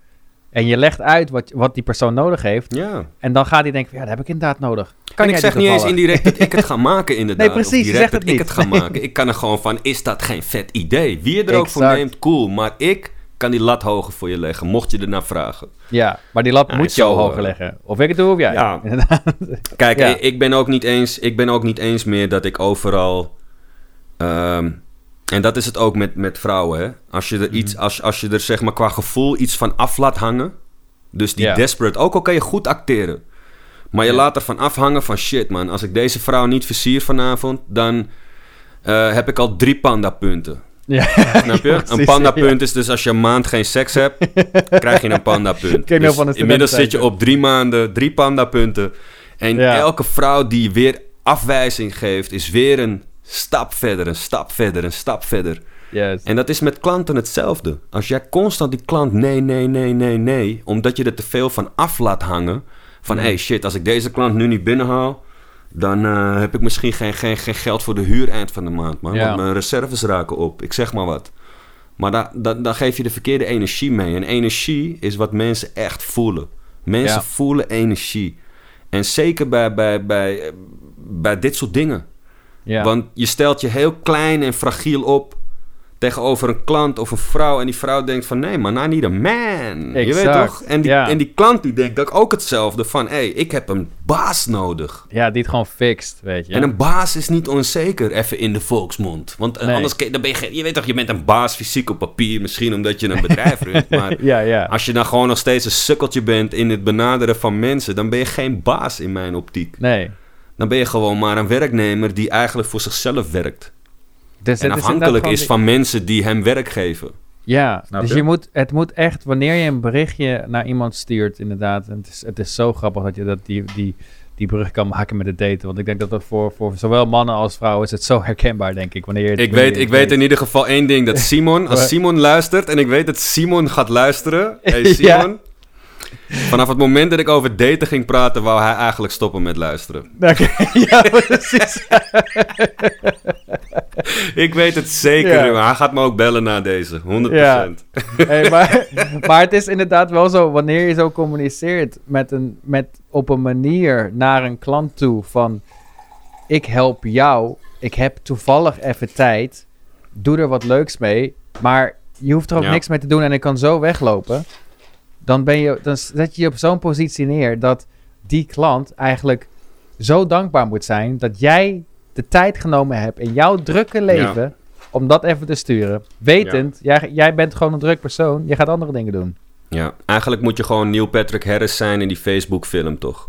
S2: En je legt uit wat, wat die persoon nodig heeft.
S1: Ja.
S2: En dan gaat hij denken, van, ja, dat heb ik inderdaad nodig. Kan
S1: en ik zeg niet eens indirect dat ik het ga maken inderdaad.
S2: Nee, precies,
S1: direct
S2: zegt
S1: dat ik het ga maken. Ik kan er gewoon van, is dat geen vet idee? Wie je er ook voor neemt, cool. Maar ik kan die lat hoger voor je leggen, mocht je ernaar vragen.
S2: Ja, maar die lat moet je al hoger
S1: eh,
S2: leggen. Of ik het doe of jij.
S1: Ja. Kijk,
S2: Ja.
S1: ik, ik ben ook niet eens, ik ben ook niet eens meer dat ik overal. ehm, en dat is het ook met, met vrouwen. Hè? Als, je er
S2: Mhm.
S1: iets, als, als je er zeg maar qua gevoel iets van af laat hangen. Dus die desperate, ook al kan je goed acteren. Maar je
S2: Ja.
S1: laat ervan afhangen van shit man. Als ik deze vrouw niet versier vanavond, dan eh, heb ik al drie pandapunten.
S2: ja.
S1: Snap je? een pandapunt is dus als je een maand geen seks hebt, krijg je een pandapunt. Dus
S2: van
S1: inmiddels zit je op drie maanden, drie pandapunten. En
S2: Ja.
S1: elke vrouw die weer afwijzing geeft, is weer een stap verder, een stap verder, een stap verder.
S2: Yes.
S1: En dat is met klanten hetzelfde. Als jij constant die klant nee, nee, nee, nee, nee, omdat je er te veel van af laat hangen. Van
S2: Ja.
S1: hey shit, als ik deze klant nu niet binnenhaal, dan eh, heb ik misschien geen, geen, geen geld voor de huur eind van de maand, man.
S2: Ja.
S1: Want mijn reserves raken op. Ik zeg maar wat. Maar da, da- dan geef je de verkeerde energie mee. En energie is wat mensen echt voelen. Mensen
S2: Ja.
S1: voelen energie. En zeker bij, bij, bij, bij dit soort dingen.
S2: Ja.
S1: Want je stelt je heel klein en fragiel op tegenover een klant of een vrouw. En die vrouw denkt van nee man, I need a man. Je weet toch? En die,
S2: ja.
S1: en die klant die denkt ook, ook hetzelfde van hé, hey, ik heb een baas nodig.
S2: ja, die het gewoon fixt, weet je.
S1: En een baas is niet onzeker, even in de volksmond. Want eh,
S2: Nee.
S1: anders dan ben je, je weet toch, je bent een baas fysiek op papier, misschien omdat je een bedrijf runt. Maar
S2: ja, ja.
S1: als je dan gewoon nog steeds een sukkeltje bent in het benaderen van mensen, dan ben je geen baas in mijn optiek.
S2: Nee.
S1: Dan ben je gewoon maar een werknemer die eigenlijk voor zichzelf werkt.
S2: Dus
S1: En
S2: is
S1: afhankelijk is van mensen die hem werk geven.
S2: Ja,
S1: Snap
S2: dus
S1: je?
S2: je moet, het moet echt, wanneer je een berichtje naar iemand stuurt, inderdaad. En het, is, het is zo grappig dat je dat die, die, die brug kan maken met het daten. Want ik denk dat dat voor, voor zowel mannen als vrouwen is het zo herkenbaar, denk ik. Wanneer je,
S1: Ik weet, ik weet in ieder geval één ding. Dat Simon, als? Simon luistert... en ik weet dat Simon gaat luisteren. Hey
S2: Ja.
S1: Simon. Vanaf het moment dat ik over daten ging praten, wou hij eigenlijk stoppen met luisteren.
S2: Ja, precies.
S1: Ik weet het zeker,
S2: Ja.
S1: Hij gaat me ook bellen na deze, 100%.
S2: Ja. Hey, maar, maar het is inderdaad wel zo, wanneer je zo communiceert met een, met, op een manier naar een klant toe van... Ik help jou, ik heb toevallig even tijd, doe er wat leuks mee, maar je hoeft er ook
S1: Ja.
S2: niks mee te doen en ik kan zo weglopen. Dan, ben je, dan zet je je op zo'n positie neer dat die klant eigenlijk zo dankbaar moet zijn dat jij de tijd genomen hebt in jouw drukke leven om dat even te sturen. Wetend, jij, jij bent gewoon een druk persoon, je gaat andere dingen doen.
S1: Ja, eigenlijk moet je gewoon Neil Patrick Harris zijn in die Facebook-film, toch?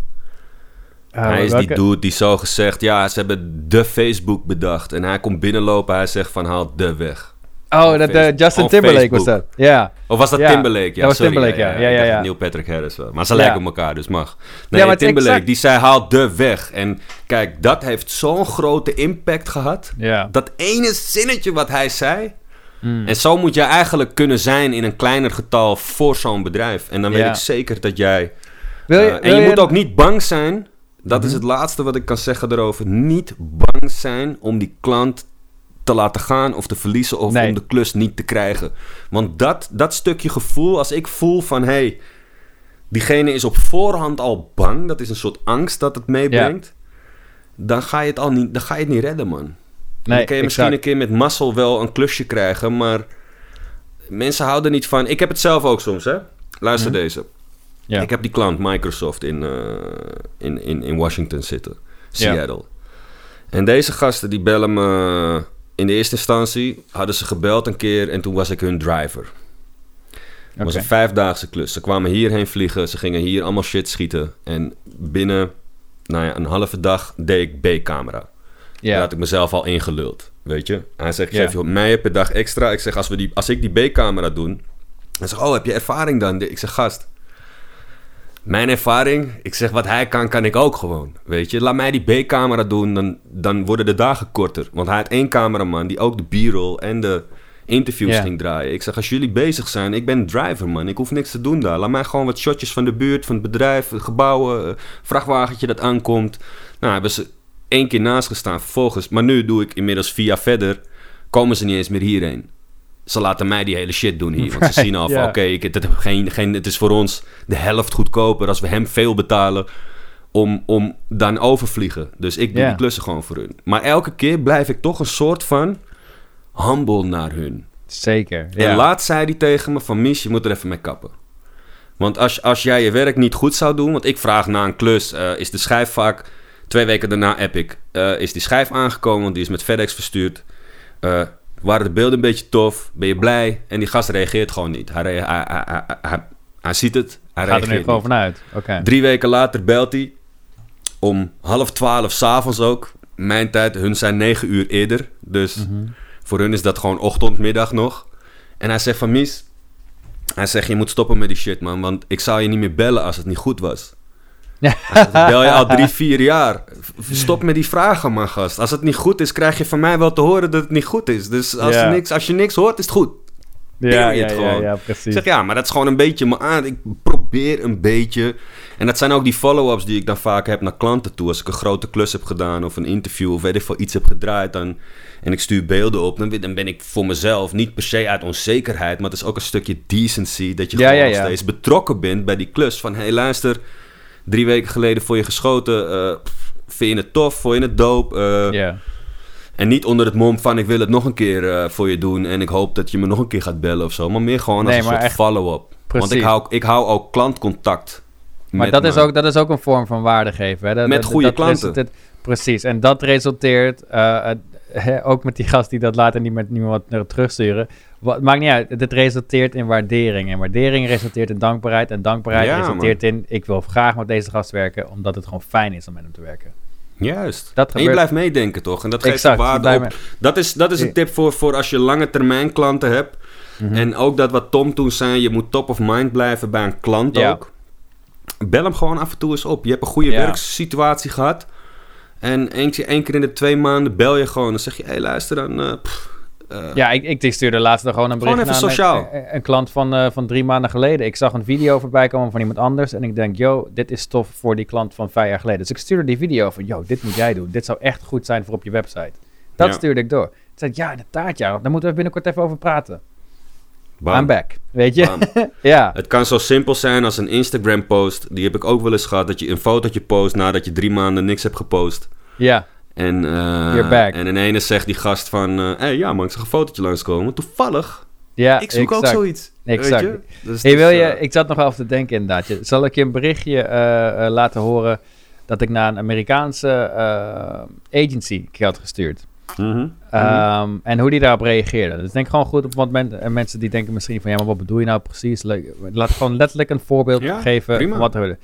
S2: Uh,
S1: hij is
S2: welke-
S1: die dude die zo gezegd, ja, ze hebben de Facebook bedacht. En hij komt binnenlopen, hij zegt van, haal de weg.
S2: Oh, dat
S1: Facebook.
S2: Justin Timberlake was dat. Ja.
S1: Of was dat Timberlake? Ja,
S2: dat was
S1: sorry,
S2: Timberlake, ja. Ja, ja, ja.
S1: Neil Patrick Harris wel. Maar ze lijken op elkaar, dus mag. Nee,
S2: maar
S1: Timberlake,
S2: exact-
S1: die zei, haal de weg. En kijk, dat heeft zo'n grote impact gehad.
S2: Ja.
S1: Dat ene zinnetje wat hij zei...
S2: Mm.
S1: En zo moet je eigenlijk kunnen zijn in een kleiner getal voor zo'n bedrijf. En dan weet ik zeker dat jij...
S2: Wil je,
S1: eh, en je moet ook niet bang zijn. Dat is
S2: Mhm.
S1: het laatste wat ik kan zeggen erover. Niet bang zijn om die klant te laten gaan of te verliezen of
S2: Nee.
S1: om de klus niet te krijgen. Want dat, dat stukje gevoel, als ik voel van hé, hey, diegene is op voorhand al bang, dat is een soort angst dat het meebrengt, dan ga je het al niet, dan ga je het niet redden, man.
S2: Nee,
S1: dan kun je misschien
S2: exact.
S1: een keer met mazzel wel een klusje krijgen, maar mensen houden niet van. Ik heb het zelf ook soms, hè? Luister
S2: Mhm.
S1: deze.
S2: Ja.
S1: Ik heb die klant Microsoft in, eh, in, in, in Washington zitten, Seattle. En deze gasten die bellen me. In de eerste instantie hadden ze gebeld een keer en toen was ik hun driver. Het was een vijfdaagse klus. Ze kwamen hierheen vliegen, ze gingen hier allemaal shit schieten. En binnen nou ja, een halve dag deed ik B-camera. Daar had ik mezelf al ingeluld, weet je. Hij zegt, ik geef je mij per dag extra. Ik zeg, als, we die, als ik die B-camera doe... Hij zegt, oh, heb je ervaring dan? Ik zeg, gast... Mijn ervaring, ik zeg, wat hij kan, kan ik ook gewoon, weet je. Laat mij die B-camera doen, dan, dan worden de dagen korter. Want hij had één cameraman die ook de b-roll en de interviews
S2: Ja.
S1: ging draaien. Ik zeg, als jullie bezig zijn, ik ben driver, man. Ik hoef niks te doen daar. Laat mij gewoon wat shotjes van de buurt, van het bedrijf, gebouwen, eh, vrachtwagentje dat aankomt. Nou, hebben ze één keer naast gestaan. Vervolgens, maar nu doe ik inmiddels via verder, komen ze niet eens meer hierheen. Ze laten mij die hele shit doen hier. Want ze zien al van,
S2: Ja.
S1: oké, het, geen, geen, het is voor ons de helft goedkoper als we hem veel betalen om, om dan overvliegen. Dus ik doe die klussen gewoon voor hun. Maar elke keer blijf ik toch een soort van humble naar hun.
S2: Zeker.
S1: En laat zei die tegen me van, Mies, je moet er even mee kappen. Want als, als jij je werk niet goed zou doen... Want ik vraag na een klus, eh, is de schijf vaak... Twee weken daarna app ik, eh, is die schijf aangekomen... want die is met FedEx verstuurd. Eh, waren de beelden een beetje tof? Ben je blij? En die gast reageert gewoon niet. Hij, hij, hij, hij, ziet het, hij
S2: Gaat er nu gewoon vanuit.
S1: Drie weken later belt hij. Om half twaalf s'avonds ook. Mijn tijd, hun zijn negen uur eerder. Dus
S2: Mhm.
S1: voor hun is dat gewoon ochtend, middag nog. En hij zegt van Mies... Hij zegt, je moet stoppen met die shit, man. Want ik zou je niet meer bellen als het niet goed was. Bel je al drie, vier jaar. Stop met die vragen, man, gast. Als het niet goed is, krijg je van mij wel te horen dat het niet goed is. Dus als,
S2: Ja.
S1: niks, als je niks hoort, is het goed.
S2: Ja, ja, ja, ja,
S1: Ik
S2: precies.
S1: zeg ja, maar dat is gewoon een beetje me aan. Ik probeer een beetje. En dat zijn ook die follow-ups die ik dan vaak heb naar klanten toe. Als ik een grote klus heb gedaan of een interview of weet ik veel iets heb gedraaid. Dan, en ik stuur beelden op. Dan, ben- dan ben ik voor mezelf niet per se uit onzekerheid. Maar het is ook een stukje decency. Dat je
S2: Ja,
S1: gewoon
S2: ja,
S1: nog
S2: ja.
S1: steeds betrokken bent bij die klus. Van hé hey, luister, drie weken geleden voor je geschoten. pff, vind je het tof? Vond je het dope? Eh, en niet onder het mom van ik wil het nog een keer eh, voor je doen en ik hoop dat je me nog een keer gaat bellen of zo. Maar meer gewoon als
S2: Nee,
S1: een soort
S2: echt-
S1: follow-up. Want ik hou, ik hou ook klantcontact.
S2: Maar
S1: met
S2: dat is, ook, dat is ook een vorm van waarde geven. Hè? Dat,
S1: Met
S2: dat-
S1: goede
S2: dat
S1: klanten.
S2: resulteert- precies. En dat resulteert, ook met die gast die dat later niet wat naar terugsturen. Wat, maakt niet uit. Het resulteert in waardering. En waardering resulteert in dankbaarheid. En dankbaarheid
S1: Ja,
S2: resulteert in, ik wil graag met deze gast werken, omdat het gewoon fijn is om met hem te werken.
S1: Juist.
S2: Dat
S1: en je blijft meedenken toch? En dat geeft
S2: Exact,
S1: waarde op.
S2: mee-
S1: Dat is, dat is een tip voor, voor als je lange termijn klanten hebt.
S2: Mhm.
S1: En ook dat wat Tom toen zei, je moet top of mind blijven bij een klant
S2: Ja.
S1: ook. Bel hem gewoon af en toe eens op. Je hebt een goede
S2: Ja.
S1: werksituatie gehad. En één keer, één keer in de twee maanden bel je gewoon. Dan zeg je, hé hey, luister dan, eh, pff, eh,
S2: Ja, ik, ik stuurde laatst nog gewoon een
S1: Gewoon
S2: bericht
S1: even
S2: naar
S1: sociaal.
S2: Een, klant van, eh, van drie maanden geleden. Ik zag een video voorbij komen van iemand anders. En ik denk, yo, dit is tof voor die klant van vijf jaar geleden. Dus ik stuurde die video van, yo, dit moet jij doen. Dit zou echt goed zijn voor op je website. Dat
S1: Ja.
S2: stuurde ik door. Toen zei ja, de taart, ja. Daar moeten we binnenkort even over praten.
S1: bam,
S2: I'm back. Weet je? ja.
S1: Het kan zo simpel zijn als een Instagram post. Die heb ik ook wel eens gehad. Dat je een fotootje post nadat je drie maanden niks hebt gepost.
S2: Ja.
S1: En, eh,
S2: back.
S1: en ineens zegt die gast van... Hé, hey, ja man, ik zag een fotootje langskomen. Toevallig.
S2: Ja,
S1: ik zoek ook zoiets.
S2: Exact.
S1: Weet je? Dus
S2: Hey, wil je,
S1: eh,
S2: ik zat nog even te denken inderdaad. Zal ik je een berichtje eh, eh, laten horen dat ik naar een Amerikaanse eh, agency had gestuurd?
S1: mhm.
S2: Ehm, En hoe die daarop reageerde. Dus denk gewoon goed op, want men- eh, mensen die denken misschien van, ja, maar wat bedoel je nou precies? Laat gewoon letterlijk een voorbeeld
S1: Ja,
S2: geven
S1: prima.
S2: wat er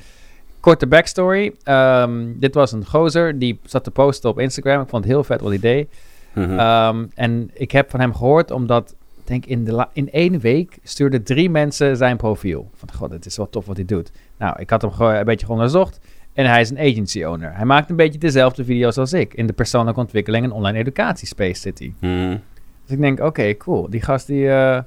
S2: Korte backstory. Ehm, dit was een gozer, die zat te posten op Instagram. Ik vond het heel vet wat hij deed.
S1: Mhm.
S2: Ehm, en ik heb van hem gehoord, omdat, ik denk in, de in één week stuurden drie mensen zijn profiel. Van, god, het is wel tof wat hij doet. Nou, ik had hem een beetje onderzocht. En hij is een agency owner. Hij maakt een beetje dezelfde video's als ik. In de persoonlijke ontwikkeling en online educatiespace zit hij.
S1: Mhm.
S2: Dus ik denk, oké, cool. Die gast, die, eh,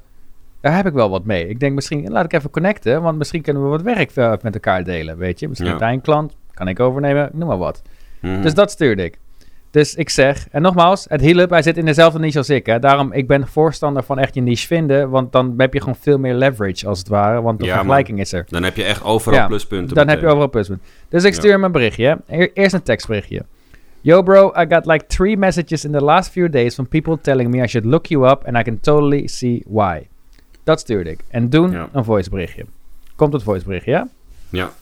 S2: daar heb ik wel wat mee. Ik denk misschien, laat ik even connecten. Want misschien kunnen we wat werk eh, met elkaar delen, weet je. Misschien
S1: Ja.
S2: heeft hij een klant, kan ik overnemen, noem maar wat.
S1: Mhm.
S2: Dus dat stuurde ik. Dus ik zeg, en nogmaals, het hielp, hij zit in dezelfde niche als ik. Hè. Daarom, ik ben voorstander van echt je niche vinden, want dan heb je gewoon veel meer leverage als het ware, want de
S1: Ja,
S2: vergelijking is er.
S1: Dan heb je echt overal
S2: Ja,
S1: pluspunten.
S2: Dan heb je overal pluspunt. Dus ik stuur hem een berichtje. hè. Eerst een tekstberichtje. Yo bro, I got like three messages in the last few days from people telling me I should look you up and I can totally see why. Dat stuurde ik. En doen
S1: Ja.
S2: een voiceberichtje. Komt het voiceberichtje, ja?
S1: Ja.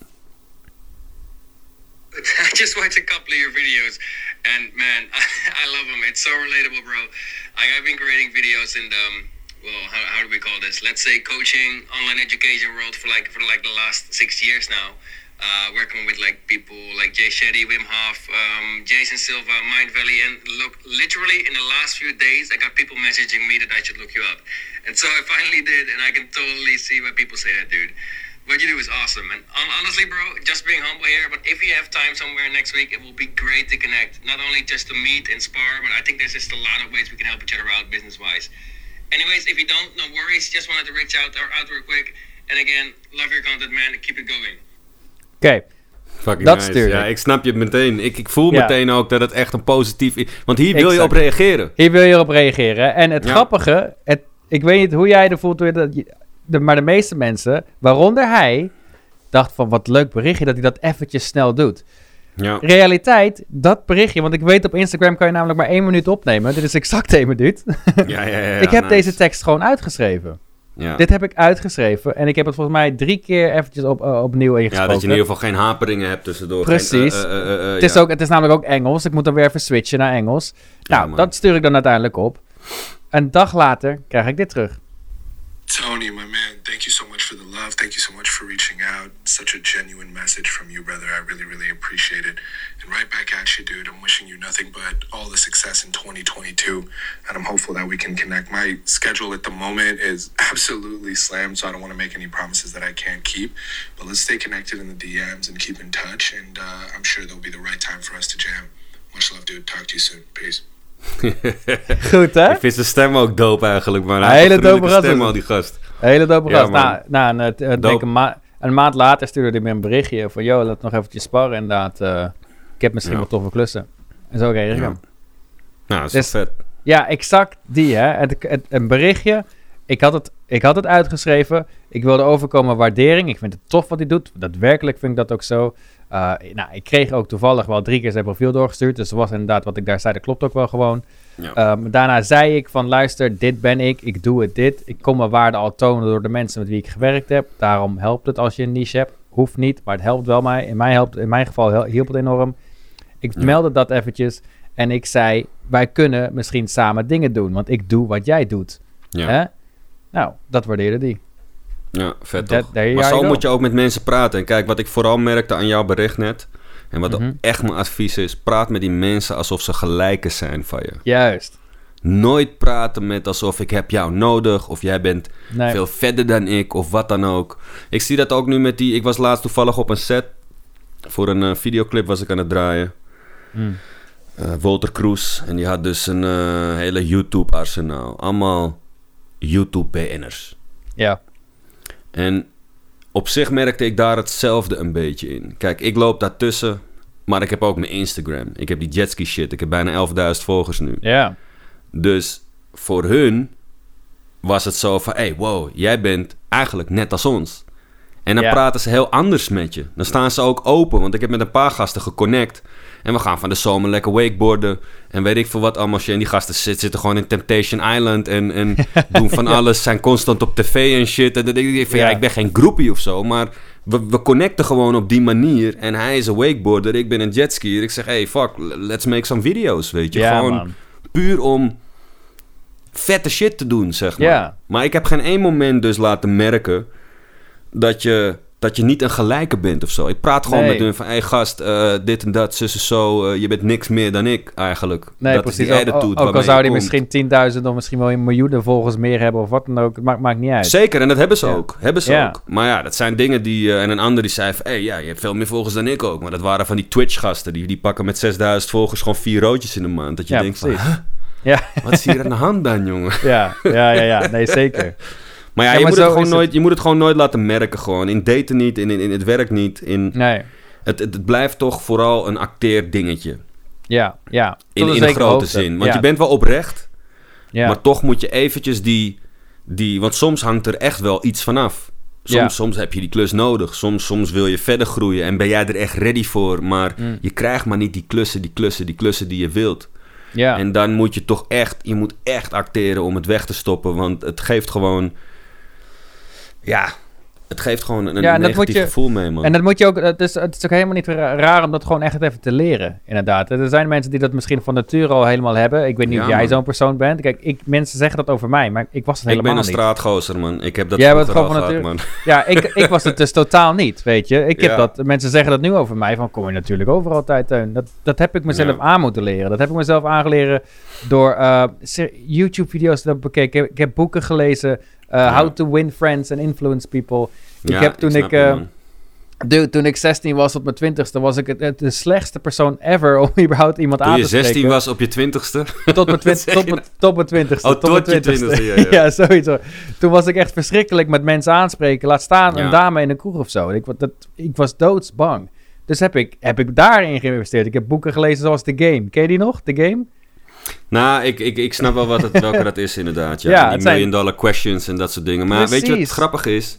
S3: I just watched a couple of your videos, and man, I, I love them. It's so relatable, bro. Like, I've been creating videos in the um, well, how, how do we call this? Let's say coaching, online education world for like for like the last six years now. Uh, working with like people like Jay Shetty, Wim Hof, um, Jason Silva, Mind Valley, and look, literally in the last few days, I got people messaging me that I should look you up, and so I finally did, and I can totally see why people say that, dude what you do is awesome. And hon- honestly, bro, just being humble here, but if you have time somewhere next week, it will be great to connect. Not only just to meet and spar, but I think there's just a lot of ways we can help each other out business wise. Anyways, if you don't, no worries. Just wanted to reach out, or out real quick. And again, love your content, man. Keep it going.
S2: Oké,
S1: Fucking
S2: Dat
S1: nice. Ja,
S2: ik.
S1: snap je meteen. Ik, ik voel
S2: Ja.
S1: meteen ook dat het echt een positief is. Want hier wil je op reageren.
S2: hier wil je op reageren. En het
S1: Ja.
S2: grappige, het, ik weet niet hoe jij er voelt, je de, maar de meeste mensen, waaronder hij, dacht van wat leuk berichtje dat hij dat eventjes snel doet.
S1: Ja.
S2: Realiteit, dat berichtje, want ik weet op Instagram kan je namelijk maar één minuut opnemen. Dit is exact één minuut.
S1: Ja, ja, ja, ja,
S2: ik heb
S1: nice.
S2: deze tekst gewoon uitgeschreven.
S1: Ja.
S2: Dit heb ik uitgeschreven en ik heb het volgens mij drie keer eventjes op, eh, opnieuw
S1: ja,
S2: ingesproken.
S1: dat je in ieder geval geen haperingen hebt tussendoor.
S2: Precies.
S1: Geen, eh, eh,
S2: het, is
S1: ja.
S2: ook, het is namelijk ook Engels. Ik moet dan weer even switchen naar Engels.
S1: Ja,
S2: Nou, dat stuur ik dan uiteindelijk op. Een dag later krijg ik dit terug.
S4: Tony, my man, thank you so much for the love. Thank you so much for reaching out. Such a genuine message from you, brother. I really, really appreciate it. And right back at you, dude. I'm wishing you nothing but all the success in 2022. And I'm hopeful that we can connect. My schedule at the moment is absolutely slammed, so I don't want to make any promises that I can't keep. But let's stay connected in the DMs and keep in touch. And uh, I'm sure there'll be the right time for us to jam. Much love, dude. Talk to you soon. Peace.
S2: Goed, hè?
S1: Ik vind zijn stem ook dope eigenlijk, Hij heeft
S2: hele dope gast
S1: stem al, die gast.
S2: Hele dope
S1: Ja,
S2: gast. nou, een, denk een, ma- een maand later stuurde hij me een berichtje van... Yo, laat nog eventjes sparren inderdaad. eh, ik heb misschien
S1: Ja.
S2: wat toffe klussen. En zo reageer ik
S1: Ja.
S2: hem.
S1: Nou, dat is
S2: Dus-
S1: wel vet.
S2: Ja, exact die, hè. Het, het, een berichtje. Ik had, het, ik had het uitgeschreven. Ik wilde overkomen waardering. Ik vind het tof wat hij doet. Daadwerkelijk vind ik dat ook zo. Uh, nou, ik kreeg ook toevallig wel drie keer zijn profiel doorgestuurd. Dus was inderdaad wat ik daar zei, dat klopt ook wel gewoon.
S1: Ja.
S2: Um, daarna zei ik van luister, dit ben ik, ik doe het dit. Ik kom mijn waarde al tonen door de mensen met wie ik gewerkt heb. Daarom helpt het als je een niche hebt. Hoeft niet, maar het helpt wel mij. In mijn, helpt, in mijn geval hielp het enorm. Ik
S1: Ja.
S2: meldde dat eventjes en ik zei, wij kunnen misschien samen dingen doen. Want ik doe wat jij doet.
S1: Ja.
S2: Hè? Nou, dat waardeerde die.
S1: Ja, vet toch? Maar zo moet je ook met mensen praten. En kijk, wat ik vooral merkte aan jouw bericht net... en wat
S2: Mhm.
S1: echt mijn advies is... praat met die mensen alsof ze gelijken zijn van je.
S2: Juist.
S1: Nooit praten met alsof ik heb jou nodig... of jij bent
S2: Nee.
S1: veel verder dan ik of wat dan ook. Ik zie dat ook nu met die... Ik was laatst toevallig op een set... voor een eh, videoclip was ik aan het draaien.
S2: Mm.
S1: eh, Walter Cruz. En die had dus een eh, hele YouTube-arsenaal. Allemaal YouTube-BN'ers.
S2: Ja.
S1: En op zich merkte ik daar hetzelfde een beetje in. Kijk, ik loop daartussen, maar ik heb ook mijn Instagram. Ik heb die jetski shit. Ik heb bijna 11.000 volgers nu.
S2: Ja.
S1: Dus voor hun was het zo van... hey, wow, jij bent eigenlijk net als ons. En dan
S2: Ja.
S1: praten ze heel anders met je. Dan staan ze ook open, want ik heb met een paar gasten geconnect. En we gaan van de zomer lekker wakeboarden. En weet ik veel wat allemaal. En die gasten zit- zitten gewoon in Temptation Island. En, en doen van alles. Zijn constant op tv en shit. En dan denk ik van ja,
S2: Ja.
S1: ik ben geen groepie of zo. Maar we, we connecten gewoon op die manier. En hij is een wakeboarder. Ik ben een jetskier. Ik zeg hey, fuck, let's make some video's. Weet je, gewoon
S2: man.
S1: puur om vette shit te doen, zeg maar. Maar ik heb geen één moment dus laten merken dat je, dat je niet een gelijke bent of zo. Ik praat gewoon
S2: Nee.
S1: met hun van, hé hey, gast, eh, dit en dat, zus en zo. eh, je bent niks meer dan ik eigenlijk.
S2: Nee,
S1: dat
S2: precies.
S1: is die
S2: Ook, ook, al zou die misschien 10.000 of misschien wel een miljoen volgers meer hebben of wat dan ook. Het maakt, maakt niet uit.
S1: Zeker, en dat hebben ze
S2: Ja.
S1: ook. Hebben ze
S2: Ja.
S1: ook. Maar ja, dat zijn dingen die... eh, en een ander die zei van... Hé, ja, je hebt veel meer volgers dan ik ook. Maar dat waren van die Twitch-gasten. Die, die pakken met 6000 volgers gewoon vier roodjes in de maand. Dat je
S2: Ja,
S1: denkt
S2: precies.
S1: van...
S2: Ja,
S1: Wat is hier aan de hand dan, jongen?
S2: ja, ja, ja, ja. Nee, zeker.
S1: Maar ja,
S2: Ja,
S1: je,
S2: maar
S1: moet het gewoon
S2: het.
S1: nooit, je moet het gewoon nooit laten merken gewoon. In daten niet, in, in, in het werk niet. In,
S2: Nee.
S1: het, het, het blijft toch vooral een acteerdingetje.
S2: Ja, ja.
S1: In, in grote
S2: hoogte.
S1: zin. Want
S2: ja.
S1: je bent wel oprecht.
S2: ja.
S1: Maar toch moet je eventjes die, die... Want soms hangt er echt wel iets vanaf. Soms,
S2: Ja.
S1: soms heb je die klus nodig. Soms, soms wil je verder groeien. En ben jij er echt ready voor. Maar
S2: Mm.
S1: je krijgt maar niet die klussen, die klussen, die klussen die je wilt.
S2: ja.
S1: En dan moet je toch echt... Je moet echt acteren om het weg te stoppen. Want het geeft gewoon... Ja, het geeft gewoon een
S2: Ja,
S1: negatief
S2: je-
S1: gevoel mee, man.
S2: En dat moet je ook, het is, het is ook helemaal niet ra- raar om dat gewoon echt even te leren, inderdaad. Er zijn mensen die dat misschien van nature al helemaal hebben. Ik weet niet
S1: Ja,
S2: of jij zo'n persoon bent. Kijk, ik, mensen zeggen dat over mij, maar ik was het
S1: ik
S2: helemaal
S1: ben een
S2: niet.
S1: straatgozer, man. Ik heb dat
S2: Jij bent
S1: al
S2: gewoon van
S1: gehad, man.
S2: Ja, ik, ik was het dus totaal niet, weet je. Ik heb
S1: Ja.
S2: dat, mensen zeggen dat nu over mij, van kom je natuurlijk overal altijd, Teun. Dat, dat heb ik mezelf
S1: Ja.
S2: aan moeten leren. Dat heb ik mezelf aangeleren door eh, YouTube-video's te bekeken. Ik heb boeken gelezen,
S1: Ja.
S2: How to Win Friends and Influence People. Ik
S1: Ja,
S2: heb toen ik,
S1: je,
S2: eh. Dude, toen ik 16 was op mijn 20ste, was ik het, de slechtste persoon ever om überhaupt iemand aan
S1: je
S2: te spreken.
S1: 16 was op je 20ste.
S2: Tot mijn, twin-
S1: zeg
S2: tot
S1: je
S2: mijn, tot mijn 20ste.
S1: Oh, tot
S2: mijn
S1: je
S2: 20ste.
S1: 20ste, ja, ja.
S2: zoiets. hoor. Toen was ik echt verschrikkelijk met mensen aanspreken. Laat staan
S1: Ja.
S2: een dame in een kroeg of zo. Ik, dat, ik was doodsbang. Dus heb ik, heb ik daarin geïnvesteerd. Ik heb boeken gelezen zoals The Game. Ken je die nog, The Game?
S1: Nou, ik, ik, ik snap wel wat het, welke dat is inderdaad. Ja,
S2: Ja,
S1: die
S2: zijn-
S1: million dollar questions en dat soort dingen. Maar weet je wat het grappig is?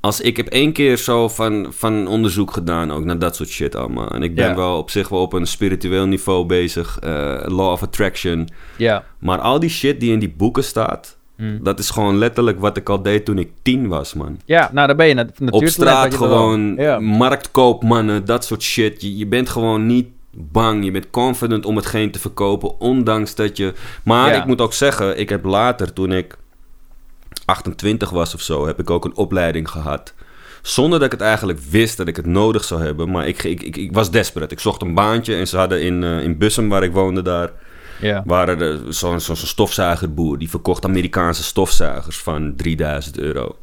S1: Als ik heb één keer zo van, van onderzoek gedaan ook naar dat soort shit allemaal. En ik ben
S2: Ja.
S1: wel op zich wel op een spiritueel niveau bezig. eh, law of attraction.
S2: Ja.
S1: Maar al die shit die in die boeken staat...
S2: Mm.
S1: Dat is gewoon letterlijk wat ik al deed toen ik tien was, man.
S2: Ja, nou daar ben je. nat-
S1: Op straat gewoon,
S2: Ja.
S1: marktkoopmannen, dat soort shit. Je, je bent gewoon niet bang. Je bent confident om hetgeen te verkopen, ondanks dat je... Maar
S2: Ja.
S1: ik moet ook zeggen, ik heb later, toen ik 28 was of zo, heb ik ook een opleiding gehad. Zonder dat ik het eigenlijk wist dat ik het nodig zou hebben. Maar ik, ik, ik, ik was desperate. Ik zocht een baantje en ze hadden in, eh, in Bussum, waar ik woonde daar...
S2: Ja.
S1: waren er zo'n zo'n zo'n stofzuigerboer. Die verkocht Amerikaanse stofzuigers van 3000 euro.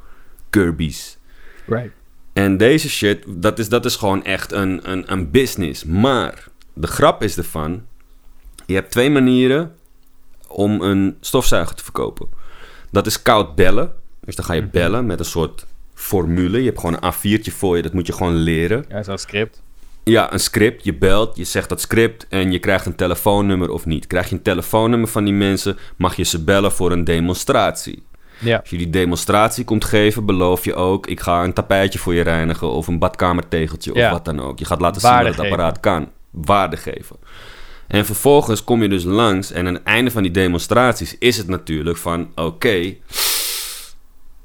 S1: Kirby's.
S2: Right.
S1: En deze shit, dat is, dat is gewoon echt een, een, een business. Maar de grap is ervan... Je hebt twee manieren om een stofzuiger te verkopen. Dat is koud bellen. Dus dan ga je bellen met een soort formule. Je hebt gewoon een A4'tje voor je. Dat moet je gewoon leren.
S2: Ja, zo'n script.
S1: Ja, een script. Je belt, je zegt dat script en je krijgt een telefoonnummer of niet. Krijg je een telefoonnummer van die mensen, mag je ze bellen voor een demonstratie.
S2: Ja.
S1: Als je die demonstratie komt geven, beloof je ook... ik ga een tapijtje voor je reinigen of een badkamertegeltje
S2: Ja.
S1: of wat dan ook. Je gaat laten zien wat het
S2: geven.
S1: apparaat kan. Waarde geven. En vervolgens kom je dus langs en aan het einde van die demonstraties is het natuurlijk van... oké,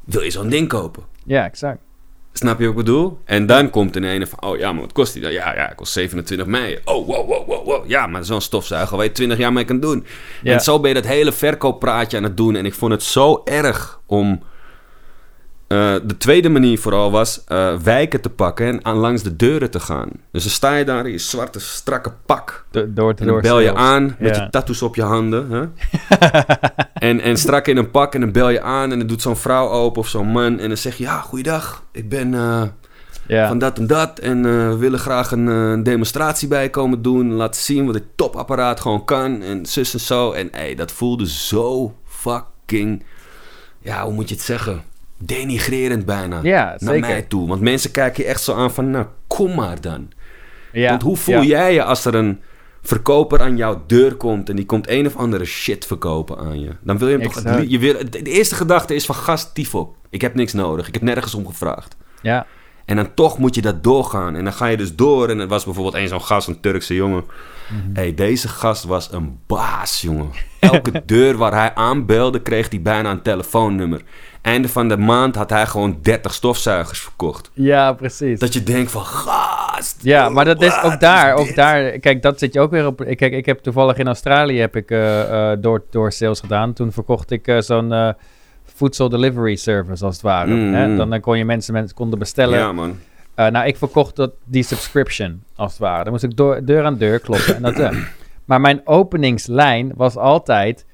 S1: wil je zo'n ding kopen?
S2: Ja, exact.
S1: Snap je wat ik bedoel? En dan komt in een van, oh ja, maar wat kost die dan? Ja, ja, het kost 27 mei. Oh, wow, wow, wow, wow. Ja, maar zo'n stofzuiger waar je 20 jaar mee kan doen.
S2: Ja.
S1: En zo ben je dat hele verkooppraatje aan het doen. En ik vond het zo erg om... eh, de tweede manier vooral was eh, wijken te pakken en aan langs de deuren te gaan. Dus dan sta je daar in je zwarte, strakke pak.
S2: Do- door te
S1: En dan bel je aan met
S2: Ja.
S1: je tattoos op je handen. Hè? en, en strak in een pak en dan bel je aan en dan doet zo'n vrouw open of zo'n man. En dan zeg je, ja, goeiedag, ik ben, eh,
S2: Ja.
S1: van dat en dat. En we willen graag een, demonstratie bij komen doen. Laten zien wat dit topapparaat gewoon kan. En zus en zo. En hey, dat voelde zo fucking... Ja, hoe moet je het zeggen? Denigrerend bijna.
S2: Ja,
S1: Naar
S2: zeker.
S1: mij toe. Want mensen kijken je echt zo aan van... Nou, kom maar dan.
S2: ja.
S1: Want hoe voel
S2: ja.
S1: jij je als er een verkoper aan jouw deur komt... en die komt een of andere shit verkopen aan je? Dan wil je hem toch...
S2: Exact.
S1: Je wil, de eerste gedachte is van... Gast, tifo. Ik heb niks nodig. Ik heb nergens om gevraagd.
S2: Ja.
S1: En dan toch moet je dat doorgaan. En dan ga je dus door. En er was bijvoorbeeld een zo'n gast, een Turkse jongen.
S2: Mhm.
S1: hey, deze gast was een baas, jongen. Elke deur waar hij aanbelde, kreeg hij bijna een telefoonnummer. Einde van de maand had hij gewoon 30 stofzuigers verkocht.
S2: ja, precies.
S1: Dat je denkt van, gast.
S2: Ja, maar dat is ook daar,
S1: is
S2: ook daar. Kijk, dat zit je ook weer op. Kijk, ik heb toevallig in Australië heb ik eh, eh, door, door sales gedaan. Toen verkocht ik eh, zo'n voedsel delivery service als het ware.
S1: Mm.
S2: Hè? Dan, dan kon je mensen, mensen konden bestellen.
S1: Ja, man.
S2: Eh, nou, ik verkocht dat, die subscription, als het ware. Dan moest ik door, deur aan deur kloppen. En dat, eh. Maar mijn openingslijn was altijd...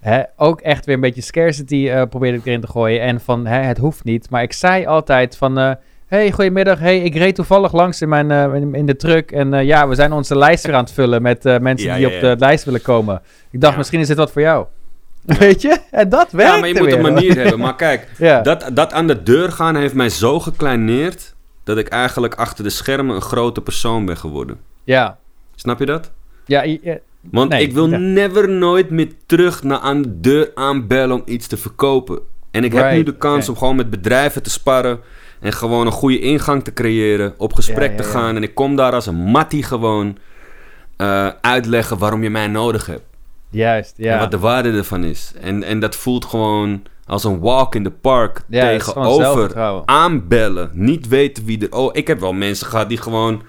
S2: Hè, ook echt weer een beetje scarcity eh, probeerde ik erin te gooien. En van, hè, het hoeft niet. Maar ik zei altijd van... hey, goedemiddag. Hey, ik reed toevallig langs in, mijn, in, de truck. En ja, we zijn onze lijst weer aan het vullen met mensen
S1: Ja,
S2: die
S1: ja,
S2: op
S1: ja.
S2: de lijst willen komen. Ik dacht, misschien is dit wat voor jou. Weet je? En dat werkt
S1: Ja, maar je moet een manier hebben. Maar kijk,
S2: Ja.
S1: dat, dat aan de deur gaan heeft mij zo gekleineerd... dat ik eigenlijk achter de schermen een grote persoon ben geworden.
S2: Ja.
S1: Snap je dat?
S2: Ja, ja,
S1: Want
S2: Nee,
S1: ik wil
S2: ja.
S1: never nooit meer terug naar aan de deur aanbellen om iets te verkopen. En ik heb nu de kans om gewoon met bedrijven te sparren. En gewoon een goede ingang te creëren. Op gesprek te gaan. En ik kom daar als een mattie gewoon eh, uitleggen waarom je mij nodig hebt.
S2: Juist. Ja.
S1: En wat de waarde ervan is. En, en dat voelt gewoon als een walk in the park.
S2: Ja,
S1: tegenover aanbellen. Niet weten wie er... Oh, ik heb wel mensen gehad die gewoon...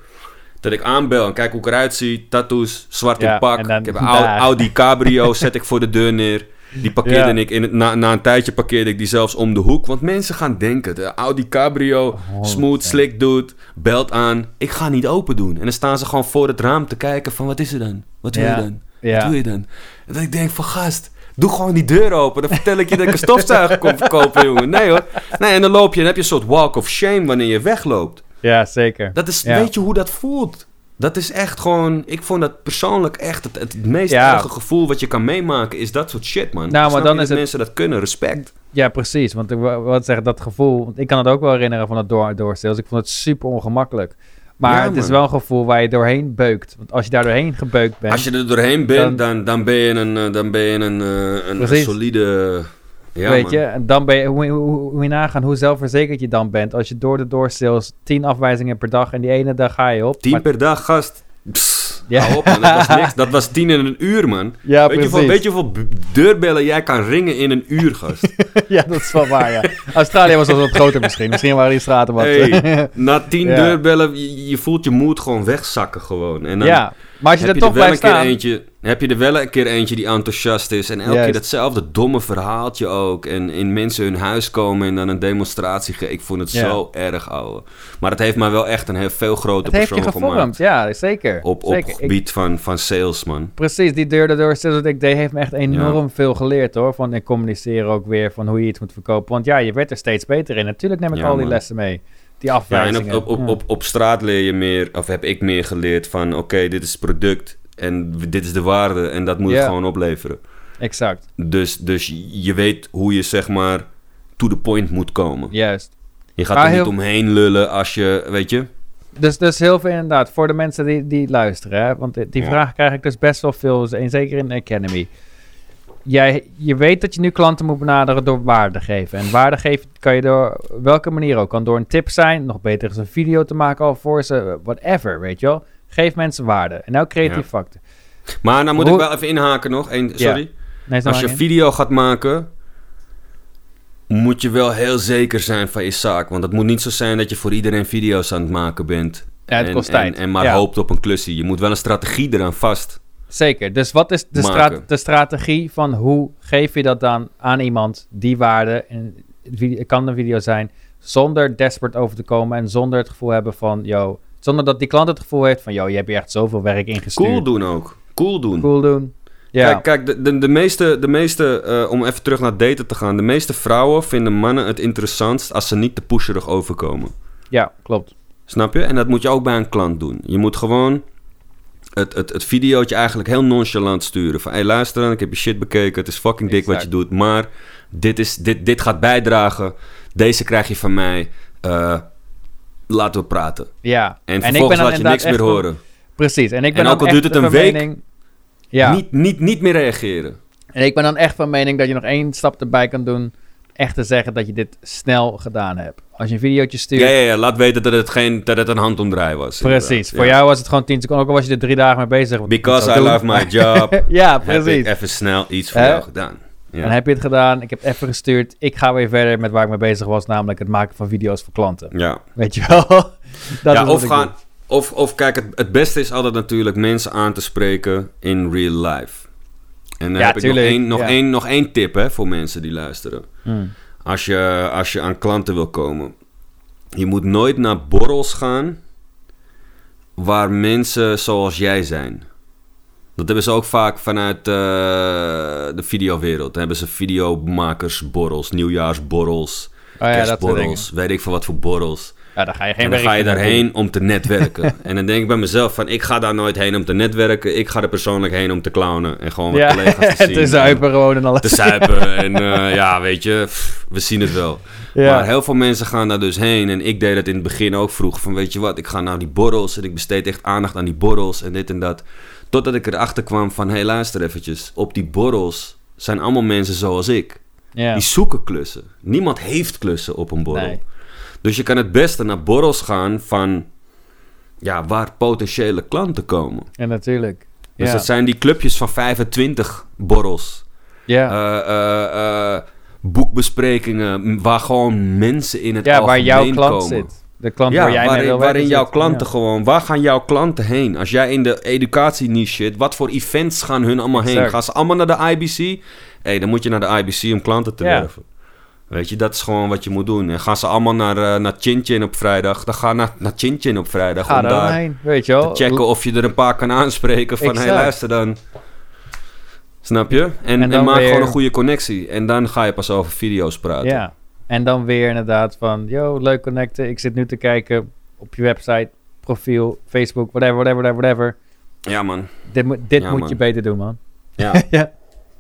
S1: Dat ik aanbel en kijk hoe ik eruit zie. Tattoos, zwart
S2: Ja,
S1: in pak.
S2: dan
S1: Ik heb een. Audi Cabrio, zet ik voor de deur neer. Die parkeerde
S2: Ja.
S1: ik in het, na, na een tijdje parkeerde ik die zelfs om de hoek. Want mensen gaan denken, de Audi Cabrio, smooth, slick dude, belt aan. Ik ga niet open doen. En dan staan ze gewoon voor het raam te kijken van, wat is er dan? Wat wil
S2: Ja.
S1: je dan?
S2: Ja.
S1: Wat wil je dan? En dat ik denk van, gast, doe gewoon die deur open. Dan vertel ik je dat ik een stofzuiger kom verkopen, jongen. Nee hoor. Nee, en dan loop je, dan heb je een soort walk of shame wanneer je wegloopt.
S2: Ja, zeker.
S1: Dat is, weet je hoe dat voelt? Dat is echt gewoon, ik vond dat persoonlijk echt het, het meest
S2: Ja.
S1: erge gevoel wat je kan meemaken, is dat soort shit, man.
S2: Nou, maar dan is
S1: dat
S2: het-
S1: mensen dat kunnen, respect.
S2: Ja, precies. Want ik wil zeggen, dat gevoel... Want ik kan het ook wel herinneren van het door, doorsales. Ik vond het super ongemakkelijk. Maar
S1: Ja,
S2: het is wel een gevoel waar je doorheen beukt. Want als je daar doorheen gebeukt bent...
S1: Als je er doorheen bent,
S2: Dan-
S1: dan, dan, ben je een, eh, dan ben je een, eh, een,
S2: Precies.
S1: solide... Ja,
S2: weet
S1: man.
S2: je, en dan ben je, hoe, hoe, hoe je nagaan hoe zelfverzekerd je dan bent. Als je door de doorsales tien afwijzingen per dag en die ene dag ga je op.
S1: Tien
S2: Maar-
S1: per dag, gast. Psst,
S2: Ja.
S1: op, man. Dat was niks. Dat was tien in een uur, man.
S2: Ja,
S1: weet, je hoeveel,
S2: precies.
S1: weet je hoeveel deurbellen jij kan ringen in een uur, gast?
S2: ja, dat is wel waar, ja. Australië was wel wat groter misschien. Misschien waren die straten wat...
S1: Hey, na tien
S2: Ja.
S1: deurbellen, je, je voelt je moed gewoon wegzakken gewoon. En dan,
S2: ja, maar als je
S1: heb
S2: er
S1: je
S2: toch
S1: er wel
S2: blijft
S1: een keer
S2: staan...
S1: eentje, heb je er wel een keer eentje die enthousiast is. En elke
S2: Juist.
S1: keer datzelfde domme verhaaltje ook. En in mensen hun huis komen en dan een demonstratie geven. Ik vond het
S2: Ja.
S1: zo erg, ouwe. Maar het heeft mij wel echt een heel veel groter
S2: Het
S1: persoon
S2: gevormd,
S1: gemaakt.
S2: ja, zeker.
S1: Op, op
S2: zeker. Ik-
S1: gebied van, van sales, man.
S2: Precies, die deur door sales ik deed heeft me echt enorm veel geleerd hoor. Van ik communiceer ook weer van hoe je iets moet verkopen. Want ja, je werd er steeds beter in. Natuurlijk neem ik
S1: Ja,
S2: al die
S1: man.
S2: lessen mee. Die
S1: Ja, en op, op, op, op, straat leer je meer, of heb ik meer geleerd van... Oké, dit is het product en dit is de waarde en dat moet
S2: Ja.
S1: het gewoon opleveren.
S2: Exact,
S1: Dus, dus je weet hoe je zeg maar to the point moet komen.
S2: juist.
S1: Je gaat
S2: Maar
S1: er niet omheen lullen als je, weet je...
S2: Dus, dus heel veel inderdaad, voor de mensen die, die luisteren. Hè? Want die die
S1: Ja.
S2: vraag krijg ik dus best wel veel, en zeker in de Academy. Jij, je weet dat je nu klanten moet benaderen door waarde geven. En waarde geven kan je door welke manier ook. Kan door een tip zijn, nog beter is een video te maken al voor ze, whatever, weet je wel. Geef mensen waarde. En nou creatief
S1: Ja.
S2: factor.
S1: Maar nou moet
S2: Hoe-
S1: ik wel even inhaken nog. Eén- sorry.
S2: Nee,
S1: Als je een video gaat maken, moet je wel heel zeker zijn van je zaak. Want het moet niet zo zijn dat je voor iedereen video's aan het maken bent.
S2: Ja, het
S1: en,
S2: kost
S1: en-
S2: tijd.
S1: En, maar hoopt op een klusje. Je moet wel een strategie eraan vast.
S2: Zeker. Dus wat is de,
S1: Maken.
S2: stra- de strategie van hoe geef je dat dan aan iemand, die waarde? En het kan een video zijn, zonder desperate over te komen en zonder het gevoel hebben van, yo, zonder dat die klant het gevoel heeft van, yo, je hebt hier echt zoveel werk ingestuurd.
S1: Cool doen ook. Cool doen.
S2: Cool doen. Ja,
S1: Kijk, kijk de, de, de meeste, de meeste eh, om even terug naar daten te gaan. De meeste vrouwen vinden mannen het interessantst als ze niet te pusherig overkomen.
S2: ja klopt.
S1: Snap je? En dat moet je ook bij een klant doen. Je moet gewoon het, het, het videootje eigenlijk heel nonchalant sturen. Van, hé luister dan, ik heb je shit bekeken. Het is fucking dik wat je doet. Maar dit, is, dit, dit gaat bijdragen. Deze krijg je van mij. Eh, laten we praten.
S2: Ja.
S1: En vervolgens laat je niks meer horen.
S2: Precies. En ik ben
S1: En ook al duurt het een week,
S2: mening- Ja.
S1: Niet, niet, niet meer reageren.
S2: En ik ben dan echt van mening dat je nog één stap erbij kan doen. Echt te zeggen dat je dit snel gedaan hebt. Als je een videootje stuurt.
S1: Ja, ja, ja, laat weten dat het, geen, dat het een handomdraai was.
S2: Precies. Voor jou was het gewoon 10 seconden. Ook al was je er drie dagen mee bezig.
S1: Because I love my job.
S2: ja, precies.
S1: even snel iets voor jou gedaan. Ja.
S2: Dan heb je het gedaan. Ik heb even gestuurd. Ik ga weer verder met waar ik mee bezig was. Namelijk het maken van video's voor klanten.
S1: ja.
S2: Weet je wel? dat
S1: ja,
S2: is
S1: of gaan.
S2: doe.
S1: Of, of kijk, het, het beste is altijd natuurlijk mensen aan te spreken in real life. En dan
S2: Ja,
S1: heb ik nog één, nog,
S2: ja.
S1: één, nog één tip hè, voor mensen die luisteren.
S2: Hmm.
S1: Als je, als je aan klanten wil komen. Je moet nooit naar borrels gaan waar mensen zoals jij zijn. Dat hebben ze ook vaak vanuit eh, de videowereld. Dan hebben ze videomakersborrels, nieuwjaarsborrels,
S2: Oh ja,
S1: kerstborrels, weet ik veel wat voor borrels.
S2: Ja, dan ga je geen
S1: En dan ga je daarheen om te netwerken. en dan denk ik bij mezelf van, ik ga daar nooit heen om te netwerken. Ik ga er persoonlijk heen om te clownen en gewoon
S2: Ja,
S1: collega's te zien.
S2: te zuipen gewoon en alles.
S1: Te zuipen en eh, ja, weet je, pff, we zien het wel.
S2: Ja.
S1: Maar heel veel mensen gaan daar dus heen. En ik deed het in het begin ook vroeg. Van weet je wat, ik ga naar die borrels. En ik besteed echt aandacht aan die borrels en dit en dat. Totdat ik erachter kwam van, hé hey, luister eventjes. Op die borrels zijn allemaal mensen zoals ik.
S2: Ja.
S1: Die zoeken klussen. Niemand heeft klussen op een borrel.
S2: Nee.
S1: Dus je kan het beste naar borrels gaan van... Ja, waar potentiële klanten komen.
S2: ja, natuurlijk.
S1: Dus
S2: ja.
S1: dat zijn die clubjes van 25 borrels.
S2: ja.
S1: Eh, eh, eh, boekbesprekingen, waar gewoon mensen in het
S2: ja, waar
S1: algemeen
S2: jouw klant
S1: komen.
S2: zit. De klant
S1: Ja,
S2: waar jij
S1: waarin, jouw
S2: zit.
S1: klanten
S2: Ja.
S1: gewoon... Waar gaan jouw klanten heen? Als jij in de educatie-niche zit, wat voor events gaan hun allemaal heen? Gaan ze allemaal naar de IBC? Hé, dan moet je naar de IBC om klanten te
S2: Ja.
S1: werven. Weet je, dat is gewoon wat je moet doen. En gaan ze allemaal naar, eh naar Chin Chin op vrijdag? Dan ga naar, naar Chin Chin op vrijdag
S2: Ga
S1: om daar
S2: omheen, weet je wel.
S1: te checken of je er een paar kan aanspreken van... Hé, hey, luister dan. Snap je? En,
S2: En
S1: maak
S2: weer-
S1: gewoon een goede connectie. En dan ga je pas over video's praten.
S2: Ja. En dan weer inderdaad van, yo, leuk connecten. Ik zit nu te kijken op je website, profiel, Facebook, whatever, whatever, whatever, whatever.
S1: Ja, man.
S2: Dit, moet dit
S1: Ja,
S2: moet
S1: man.
S2: je beter doen, man.
S1: Ja.
S2: ja.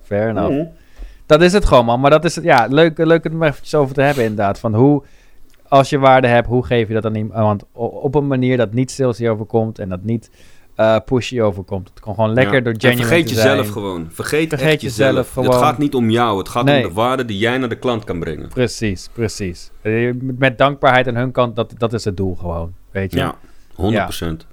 S2: Fair enough.
S1: Mhm.
S2: Dat is het gewoon, man. Maar dat is het, ja, leuk, leuk om er eventjes over te hebben, inderdaad. Van hoe, als je waarde hebt, hoe geef je dat aan iemand? Op een manier dat niet salesy overkomt en dat niet eh pushy overkomt. Het kan gewoon lekker
S1: Ja.
S2: door
S1: En
S2: genuine
S1: vergeet
S2: te
S1: jezelf gewoon. Vergeet,
S2: Vergeet
S1: echt
S2: jezelf
S1: jezelf.
S2: gewoon.
S1: Het gaat niet om jou. Het gaat
S2: Nee.
S1: om de waarde die jij naar de klant kan brengen.
S2: Precies, precies. Eh, Met dankbaarheid aan hun kant, dat, dat is het doel gewoon. Weet je?
S1: Ja, 100%.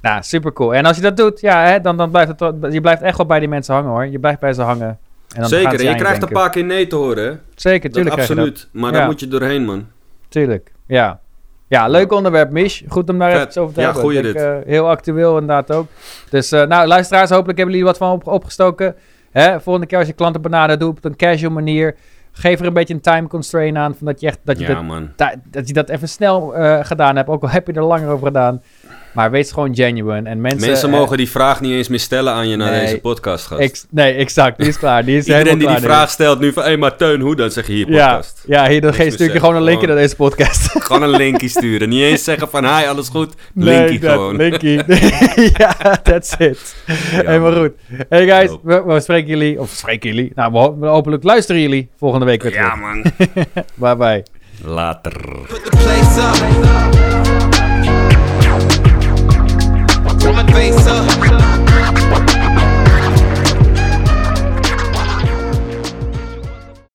S2: Nou, super cool. En als je dat doet, ja, hè, dan, dan blijft het, je blijft echt wel bij die mensen hangen hoor. Je blijft bij ze hangen. En dan
S1: Zeker. En je krijgt een paar keer nee te horen?
S2: Zeker, tuurlijk dat.
S1: absoluut. Maar
S2: Ja.
S1: daar moet je doorheen, man.
S2: Tuurlijk, ja. Ja, leuk onderwerp, Mish. Goed om daar
S1: Vet.
S2: even over te
S1: Ja,
S2: hebben. Ik
S1: dit.
S2: eh, heel actueel inderdaad ook. Dus eh, nou, luisteraars, hopelijk hebben jullie wat van op, opgestoken. Hè? Volgende keer als je klanten benadert, doe op een casual manier. Geef er een beetje een time constraint aan. Van dat, je echt, dat, je
S1: Ja,
S2: dat, dat je dat even snel eh, gedaan hebt. Ook al heb je er langer over gedaan. Maar wees gewoon genuine. En mensen,
S1: Mensen
S2: eh,
S1: mogen die vraag niet eens meer stellen aan je na
S2: Nee.
S1: deze podcast, gast.
S2: nee, exact. Die is klaar. Die is
S1: Iedereen die
S2: helemaal
S1: die
S2: klaar,
S1: vraag stelt nu van... Hé, maar Teun, hoe dan? Zeg je hier podcast.
S2: ja hier dan stuur je gewoon een linkje naar deze podcast.
S1: Gewoon een linkje sturen. Niet eens zeggen van... Hi, alles goed?
S2: Nee,
S1: Linkie
S2: dat-
S1: gewoon.
S2: Linkie. ja, that's it. Helemaal goed. Hey guys, we, we spreken jullie, of spreken jullie, nou we, ho- we hopelijk luisteren jullie volgende week weer
S1: Ja,
S2: terug.
S1: man.
S2: Bye bye.
S1: Later.
S5: Put the place up. Put my face up.